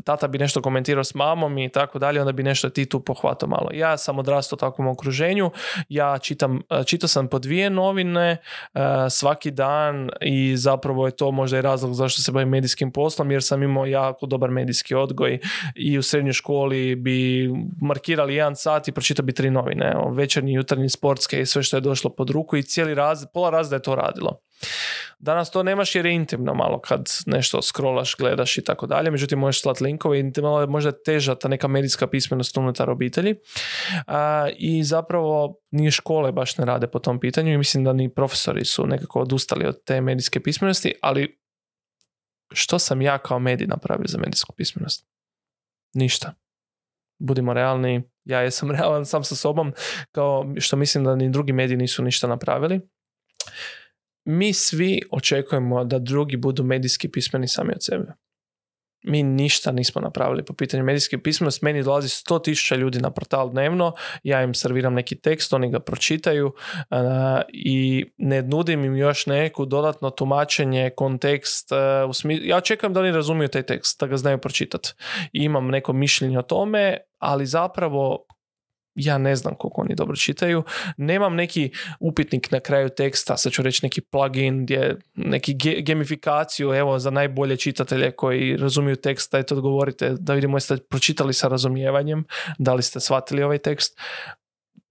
tata bi nešto komentirao s mamom i tako dalje, onda bi nešto ti tu pohvatao malo. Ja sam odrastao u takvom okruženju, ja čitam, e, čitao sam po dvije novine e, svaki dan i zapravo je to možda i razlog zašto se bavim medijskim poslom jer sam imao jako dobar medijski odgoj i u srednjoj školi bi markirali jedan sat i pročitao bi tri novine, večernji, jutarnji, sportske i sve što je došlo pod ruku i cijeli raz, pola razda je to radilo. Danas to nemaš jer je intimno malo kad nešto scrollaš, gledaš i tako dalje, međutim možeš slat linkove i malo je možda teža ta neka medijska pismenost unutar obitelji i zapravo ni škole baš ne rade po tom pitanju i mislim da ni profesori su nekako odustali od te medijske pismenosti, ali što sam ja kao medij napravio za medijsku pismenost? Ništa. Budimo realni, ja jesam realan sam sa sobom, kao što mislim da ni drugi mediji nisu ništa napravili mi svi očekujemo da drugi budu medijski pismeni sami od sebe. Mi ništa nismo napravili po pitanju medijske pismenosti. Meni dolazi 100.000 ljudi na portal dnevno, ja im serviram neki tekst, oni ga pročitaju i ne nudim im još neku dodatno tumačenje, kontekst. Ja očekujem da oni razumiju taj tekst, da ga znaju pročitati. Imam neko mišljenje o tome, ali zapravo ja ne znam koliko oni dobro čitaju. Nemam neki upitnik na kraju teksta, sad ću reći neki plugin gdje neki ge- gamifikaciju, evo za najbolje čitatelje koji razumiju tekst, dajte odgovorite da vidimo jeste pročitali sa razumijevanjem, da li ste shvatili ovaj tekst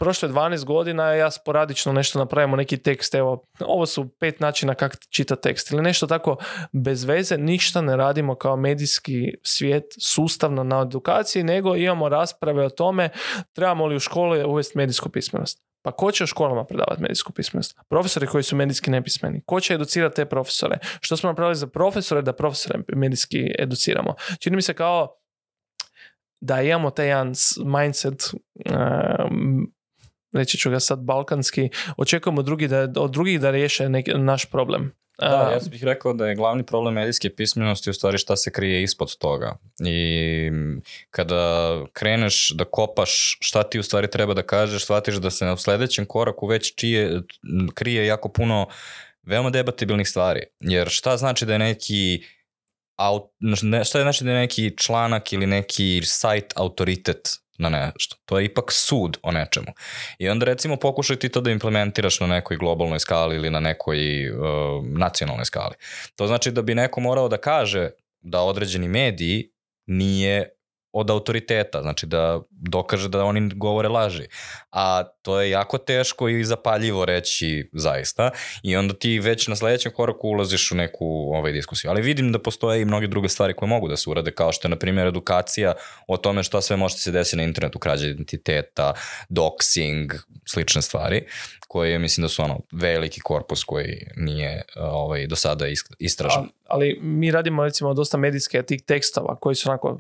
prošle 12 godina ja sporadično nešto napravimo, neki tekst, evo, ovo su pet načina kako čita tekst ili nešto tako bez veze, ništa ne radimo kao medijski svijet sustavno na edukaciji, nego imamo rasprave o tome trebamo li u školi uvesti medijsku pismenost. Pa ko će u školama predavati medijsku pismenost? Profesori koji su medijski nepismeni. Ko će educirati te profesore? Što smo napravili za profesore da profesore medijski educiramo? Čini mi se kao da imamo taj jedan mindset eh, reći ću ga sad balkanski, očekujemo drugi da, od drugih da riješe nek, naš problem. Da, ja bih rekao da je glavni problem medijske pismenosti u stvari šta se krije ispod toga. I kada kreneš da kopaš šta ti u stvari treba da kažeš, shvatiš da se na sljedećem koraku već čije, krije jako puno veoma debatibilnih stvari. Jer šta znači da je neki šta je znači da je neki članak ili neki site autoritet na nešto. To je ipak sud o nečemu. I onda recimo pokušaj ti to da implementiraš na nekoj globalnoj skali ili na nekoj e, nacionalnoj skali. To znači da bi neko morao da kaže da određeni mediji nije od autoriteta, znači da dokaže da oni govore laži. A to je jako teško i zapaljivo reći zaista i onda ti već na sledećem koraku ulaziš u neku ovaj, diskusiju. Ali vidim da postoje i mnoge druge stvari koje mogu da se urade, kao što je, na primjer, edukacija o tome šta sve može se desiti na internetu, krađa identiteta, doxing, slične stvari, koje mislim da su ono veliki korpus koji nije ovaj, do sada istražen. ali mi radimo recimo dosta medijske tih tekstova koji su onako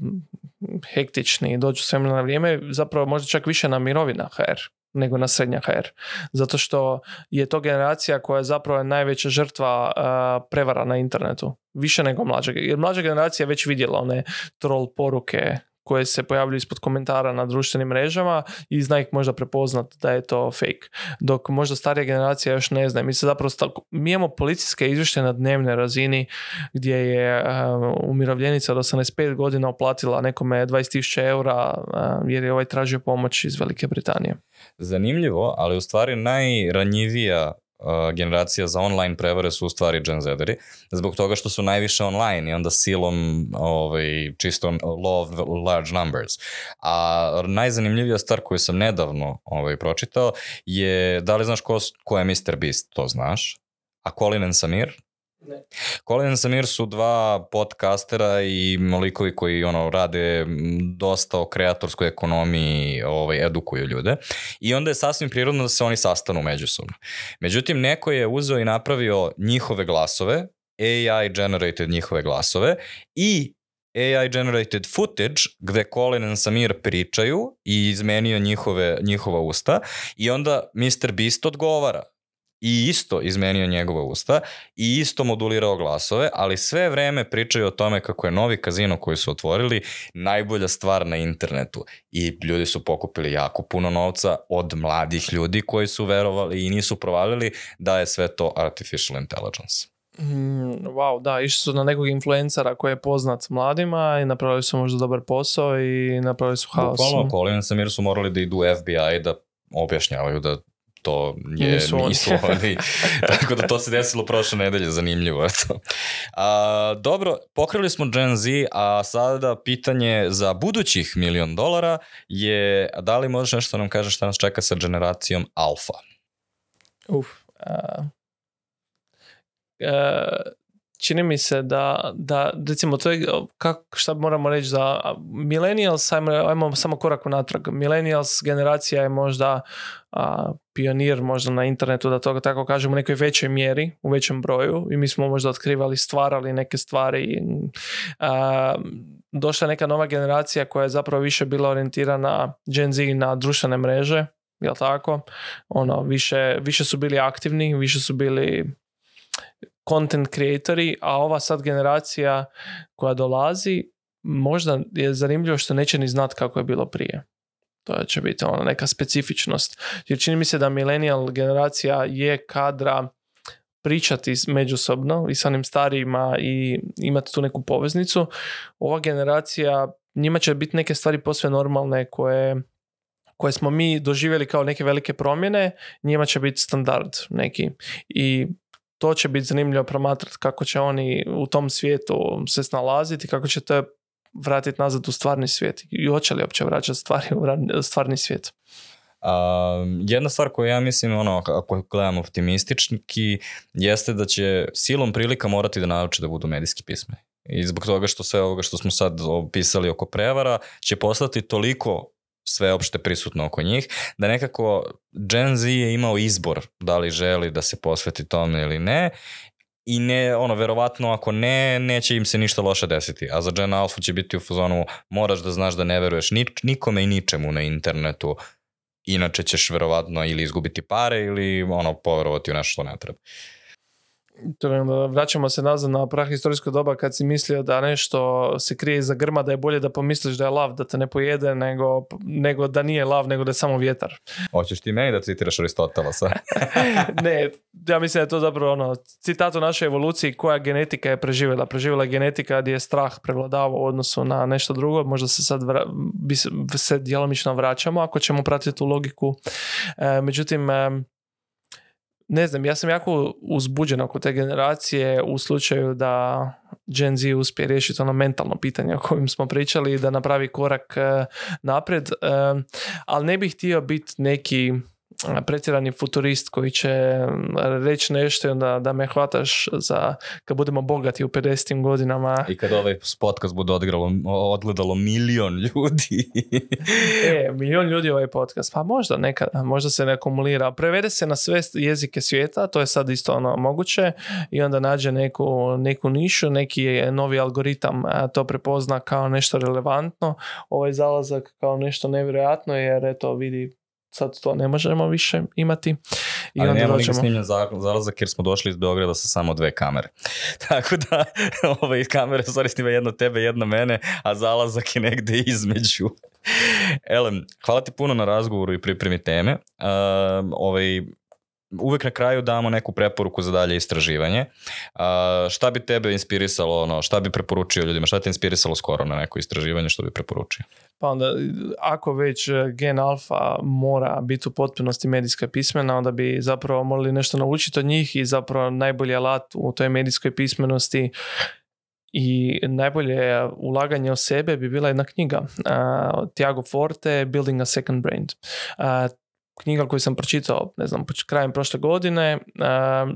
hektični i dođu svemu na vrijeme, zapravo možda čak više na mirovina HR nego na srednja HR. Zato što je to generacija koja je zapravo najveća žrtva e, prevara na internetu. Više nego mlađa. Jer mlađa generacija je već vidjela one troll poruke, koje se pojavljuju ispod komentara na društvenim mrežama i zna ih možda prepoznat da je to fake. Dok možda starija generacija još ne zna. Mi se zapravo mi imamo policijske izvještaje na dnevnoj razini gdje je eh, umirovljenica od 85 godina oplatila nekome 20.000 eura eh, jer je ovaj tražio pomoć iz Velike Britanije. Zanimljivo, ali u stvari najranjivija Uh, generacija za online prevare su u stvari Gen Zederi, zbog toga što su najviše online i onda silom ovaj, čisto uh, law of large numbers. A najzanimljivija star koju sam nedavno ovaj, pročitao je, da li znaš ko, ko je Mr. Beast, to znaš, a Colin and Samir, ne. Samir su dva podcastera i likovi koji ono rade dosta o kreatorskoj ekonomiji, ovaj edukuju ljude. I onda je sasvim prirodno da se oni sastanu međusobno. Međutim neko je uzeo i napravio njihove glasove, AI generated njihove glasove i AI generated footage gde Colin and Samir pričaju i izmenio njihove, njihova usta i onda Mr. Beast odgovara i isto izmenio njegove usta i isto modulirao glasove, ali sve vrijeme pričaju o tome kako je novi kazino koji su otvorili najbolja stvar na internetu i ljudi su pokupili jako puno novca od mladih ljudi koji su verovali i nisu provalili da je sve to artificial intelligence. Mm, wow, da, išli su na nekog influencera koji je poznat mladima i napravili su možda dobar posao i napravili su haos. Bukvalno, sam jer su morali da idu FBI da objašnjavaju da to je, nisu oni. Tako da to se desilo prošle nedelje, zanimljivo je to. A, dobro, pokrili smo Gen Z, a sada pitanje za budućih milion dolara je da li možeš nešto nam kažeš šta nas čeka sa generacijom alfa? Uf, Uh, čini mi se da, da recimo to je, kak, šta moramo reći da millennials, ajmo, samo korak unatrag, millennials generacija je možda pionir možda na internetu, da to tako kažem, u nekoj većoj mjeri, u većem broju i mi smo možda otkrivali, stvarali neke stvari. došla je neka nova generacija koja je zapravo više bila orijentirana Gen Z na društvene mreže, jel tako? Ono, više, više su bili aktivni, više su bili content creatori, a ova sad generacija koja dolazi možda je zanimljivo što neće ni znat kako je bilo prije. To će biti ona neka specifičnost. Jer čini mi se da millennial generacija je kadra pričati međusobno i sa onim starijima i imati tu neku poveznicu. Ova generacija, njima će biti neke stvari posve normalne koje koje smo mi doživjeli kao neke velike promjene, njima će biti standard neki. I to će biti zanimljivo promatrati kako će oni u tom svijetu se snalaziti, kako će te vratiti nazad u stvarni svijet i hoće li uopće vraćati stvari u stvarni svijet. jedna stvar koju ja mislim, ono, ako gledam optimistički, jeste da će silom prilika morati da nauče da budu medijski pisme. I zbog toga što sve ovoga što smo sad opisali oko prevara će postati toliko sve opšte prisutno oko njih, da nekako Gen Z je imao izbor da li želi da se posveti tome ili ne i ne, ono, verovatno ako ne, neće im se ništa loše desiti. A za Gen Alpha će biti u fazonu moraš da znaš da ne veruješ nikome i ničemu na internetu, inače ćeš verovatno ili izgubiti pare ili ono, poverovati u nešto što ne treba vraćamo se nazad na prahistorijsko doba kad si mislio da nešto se krije iza grma, da je bolje da pomisliš da je lav, da te ne pojede, nego, nego da nije lav, nego da je samo vjetar. Hoćeš ti meni da citiraš Aristotela sa? ne, ja mislim da je to zapravo ono, citat o našoj evoluciji koja genetika je preživjela. Preživjela je genetika gdje je strah prevladavao u odnosu na nešto drugo, možda se sad vra, se, se djelomično vraćamo ako ćemo pratiti tu logiku. E, međutim, ne znam, ja sam jako uzbuđen oko te generacije u slučaju da Gen Z uspije riješiti ono mentalno pitanje o kojem smo pričali i da napravi korak eh, naprijed, eh, ali ne bih htio biti neki pretjerani futurist koji će mm, reći nešto i onda da me hvataš za kad budemo bogati u 50. godinama. I kad ovaj podcast bude odgledalo milion ljudi. e, milion ljudi ovaj podcast. Pa možda nekad, možda se ne akumulira. Prevede se na sve jezike svijeta, to je sad isto ono moguće i onda nađe neku, neku nišu, neki novi algoritam to prepozna kao nešto relevantno. Ovaj zalazak kao nešto nevjerojatno jer eto vidi sad to ne možemo više imati. I Ali nemamo snimljen zalazak jer smo došli iz Beograda sa samo dve kamere. Tako da ove kamere stvari snima jedno tebe, jedno mene, a zalazak je negde između. Elem, hvala ti puno na razgovoru i pripremi teme. Uh, ovaj, uvek na kraju damo neku preporuku za dalje istraživanje. Ehm, šta bi tebe inspirisalo, ono, šta bi preporučio ljudima, šta te inspirisalo skoro na neko istraživanje, što bi preporučio? pa onda ako već e, gen alfa mora biti u potpunosti medijska pismena, onda bi zapravo morali nešto naučiti od njih i zapravo najbolji alat u toj medijskoj pismenosti i najbolje ulaganje o sebe bi bila jedna knjiga uh, Tiago Forte, Building a Second Brain. Uh, knjiga koju sam pročitao, ne znam, krajem prošle godine, uh,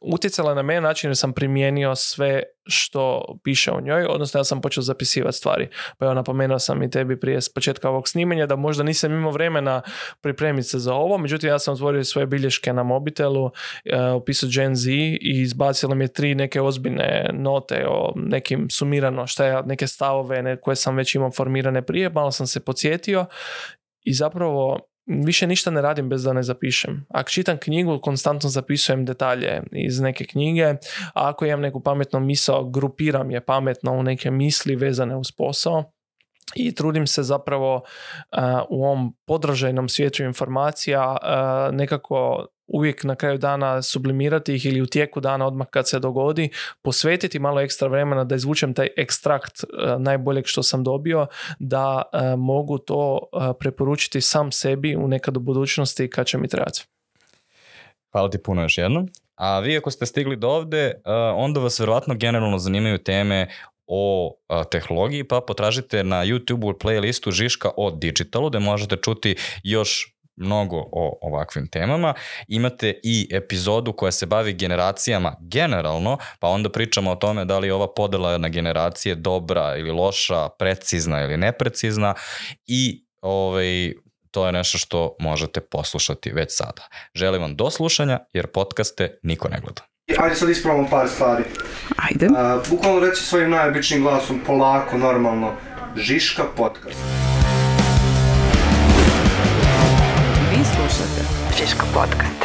utjecala na mene način jer sam primijenio sve što piše o njoj, odnosno ja sam počeo zapisivati stvari. Pa evo napomenuo sam i tebi prije s početka ovog snimanja da možda nisam imao vremena pripremiti se za ovo, međutim ja sam otvorio svoje bilješke na mobitelu, e, opisao Gen Z i izbacilo mi je tri neke ozbiljne note o nekim sumirano šta je, neke stavove koje sam već imao formirane prije, malo sam se podsjetio i zapravo više ništa ne radim bez da ne zapišem. Ako čitam knjigu, konstantno zapisujem detalje iz neke knjige, a ako imam neku pametnu misao, grupiram je pametno u neke misli vezane uz posao i trudim se zapravo u ovom podražajnom svijetu informacija nekako uvijek na kraju dana sublimirati ih ili u tijeku dana odmah kad se dogodi, posvetiti malo ekstra vremena da izvučem taj ekstrakt e, najboljeg što sam dobio, da e, mogu to e, preporučiti sam sebi u nekad u budućnosti kad će mi trebati. Hvala ti puno još jednom. A vi ako ste stigli do ovde, onda vas vjerojatno generalno zanimaju teme o tehnologiji, pa potražite na YouTube playlistu Žiška o digitalu, gde možete čuti još mnogo o ovakvim temama. Imate i epizodu koja se bavi generacijama generalno, pa onda pričamo o tome da li je ova podela na generacije dobra ili loša, precizna ili neprecizna i ovaj, to je nešto što možete poslušati već sada. Želim vam do slušanja jer podcaste niko ne gleda. Ajde sad ispravamo par stvari. bukvalno reći svojim najobičnim glasom, polako, normalno, Žiška podcast. слушати. Фішка подкаст.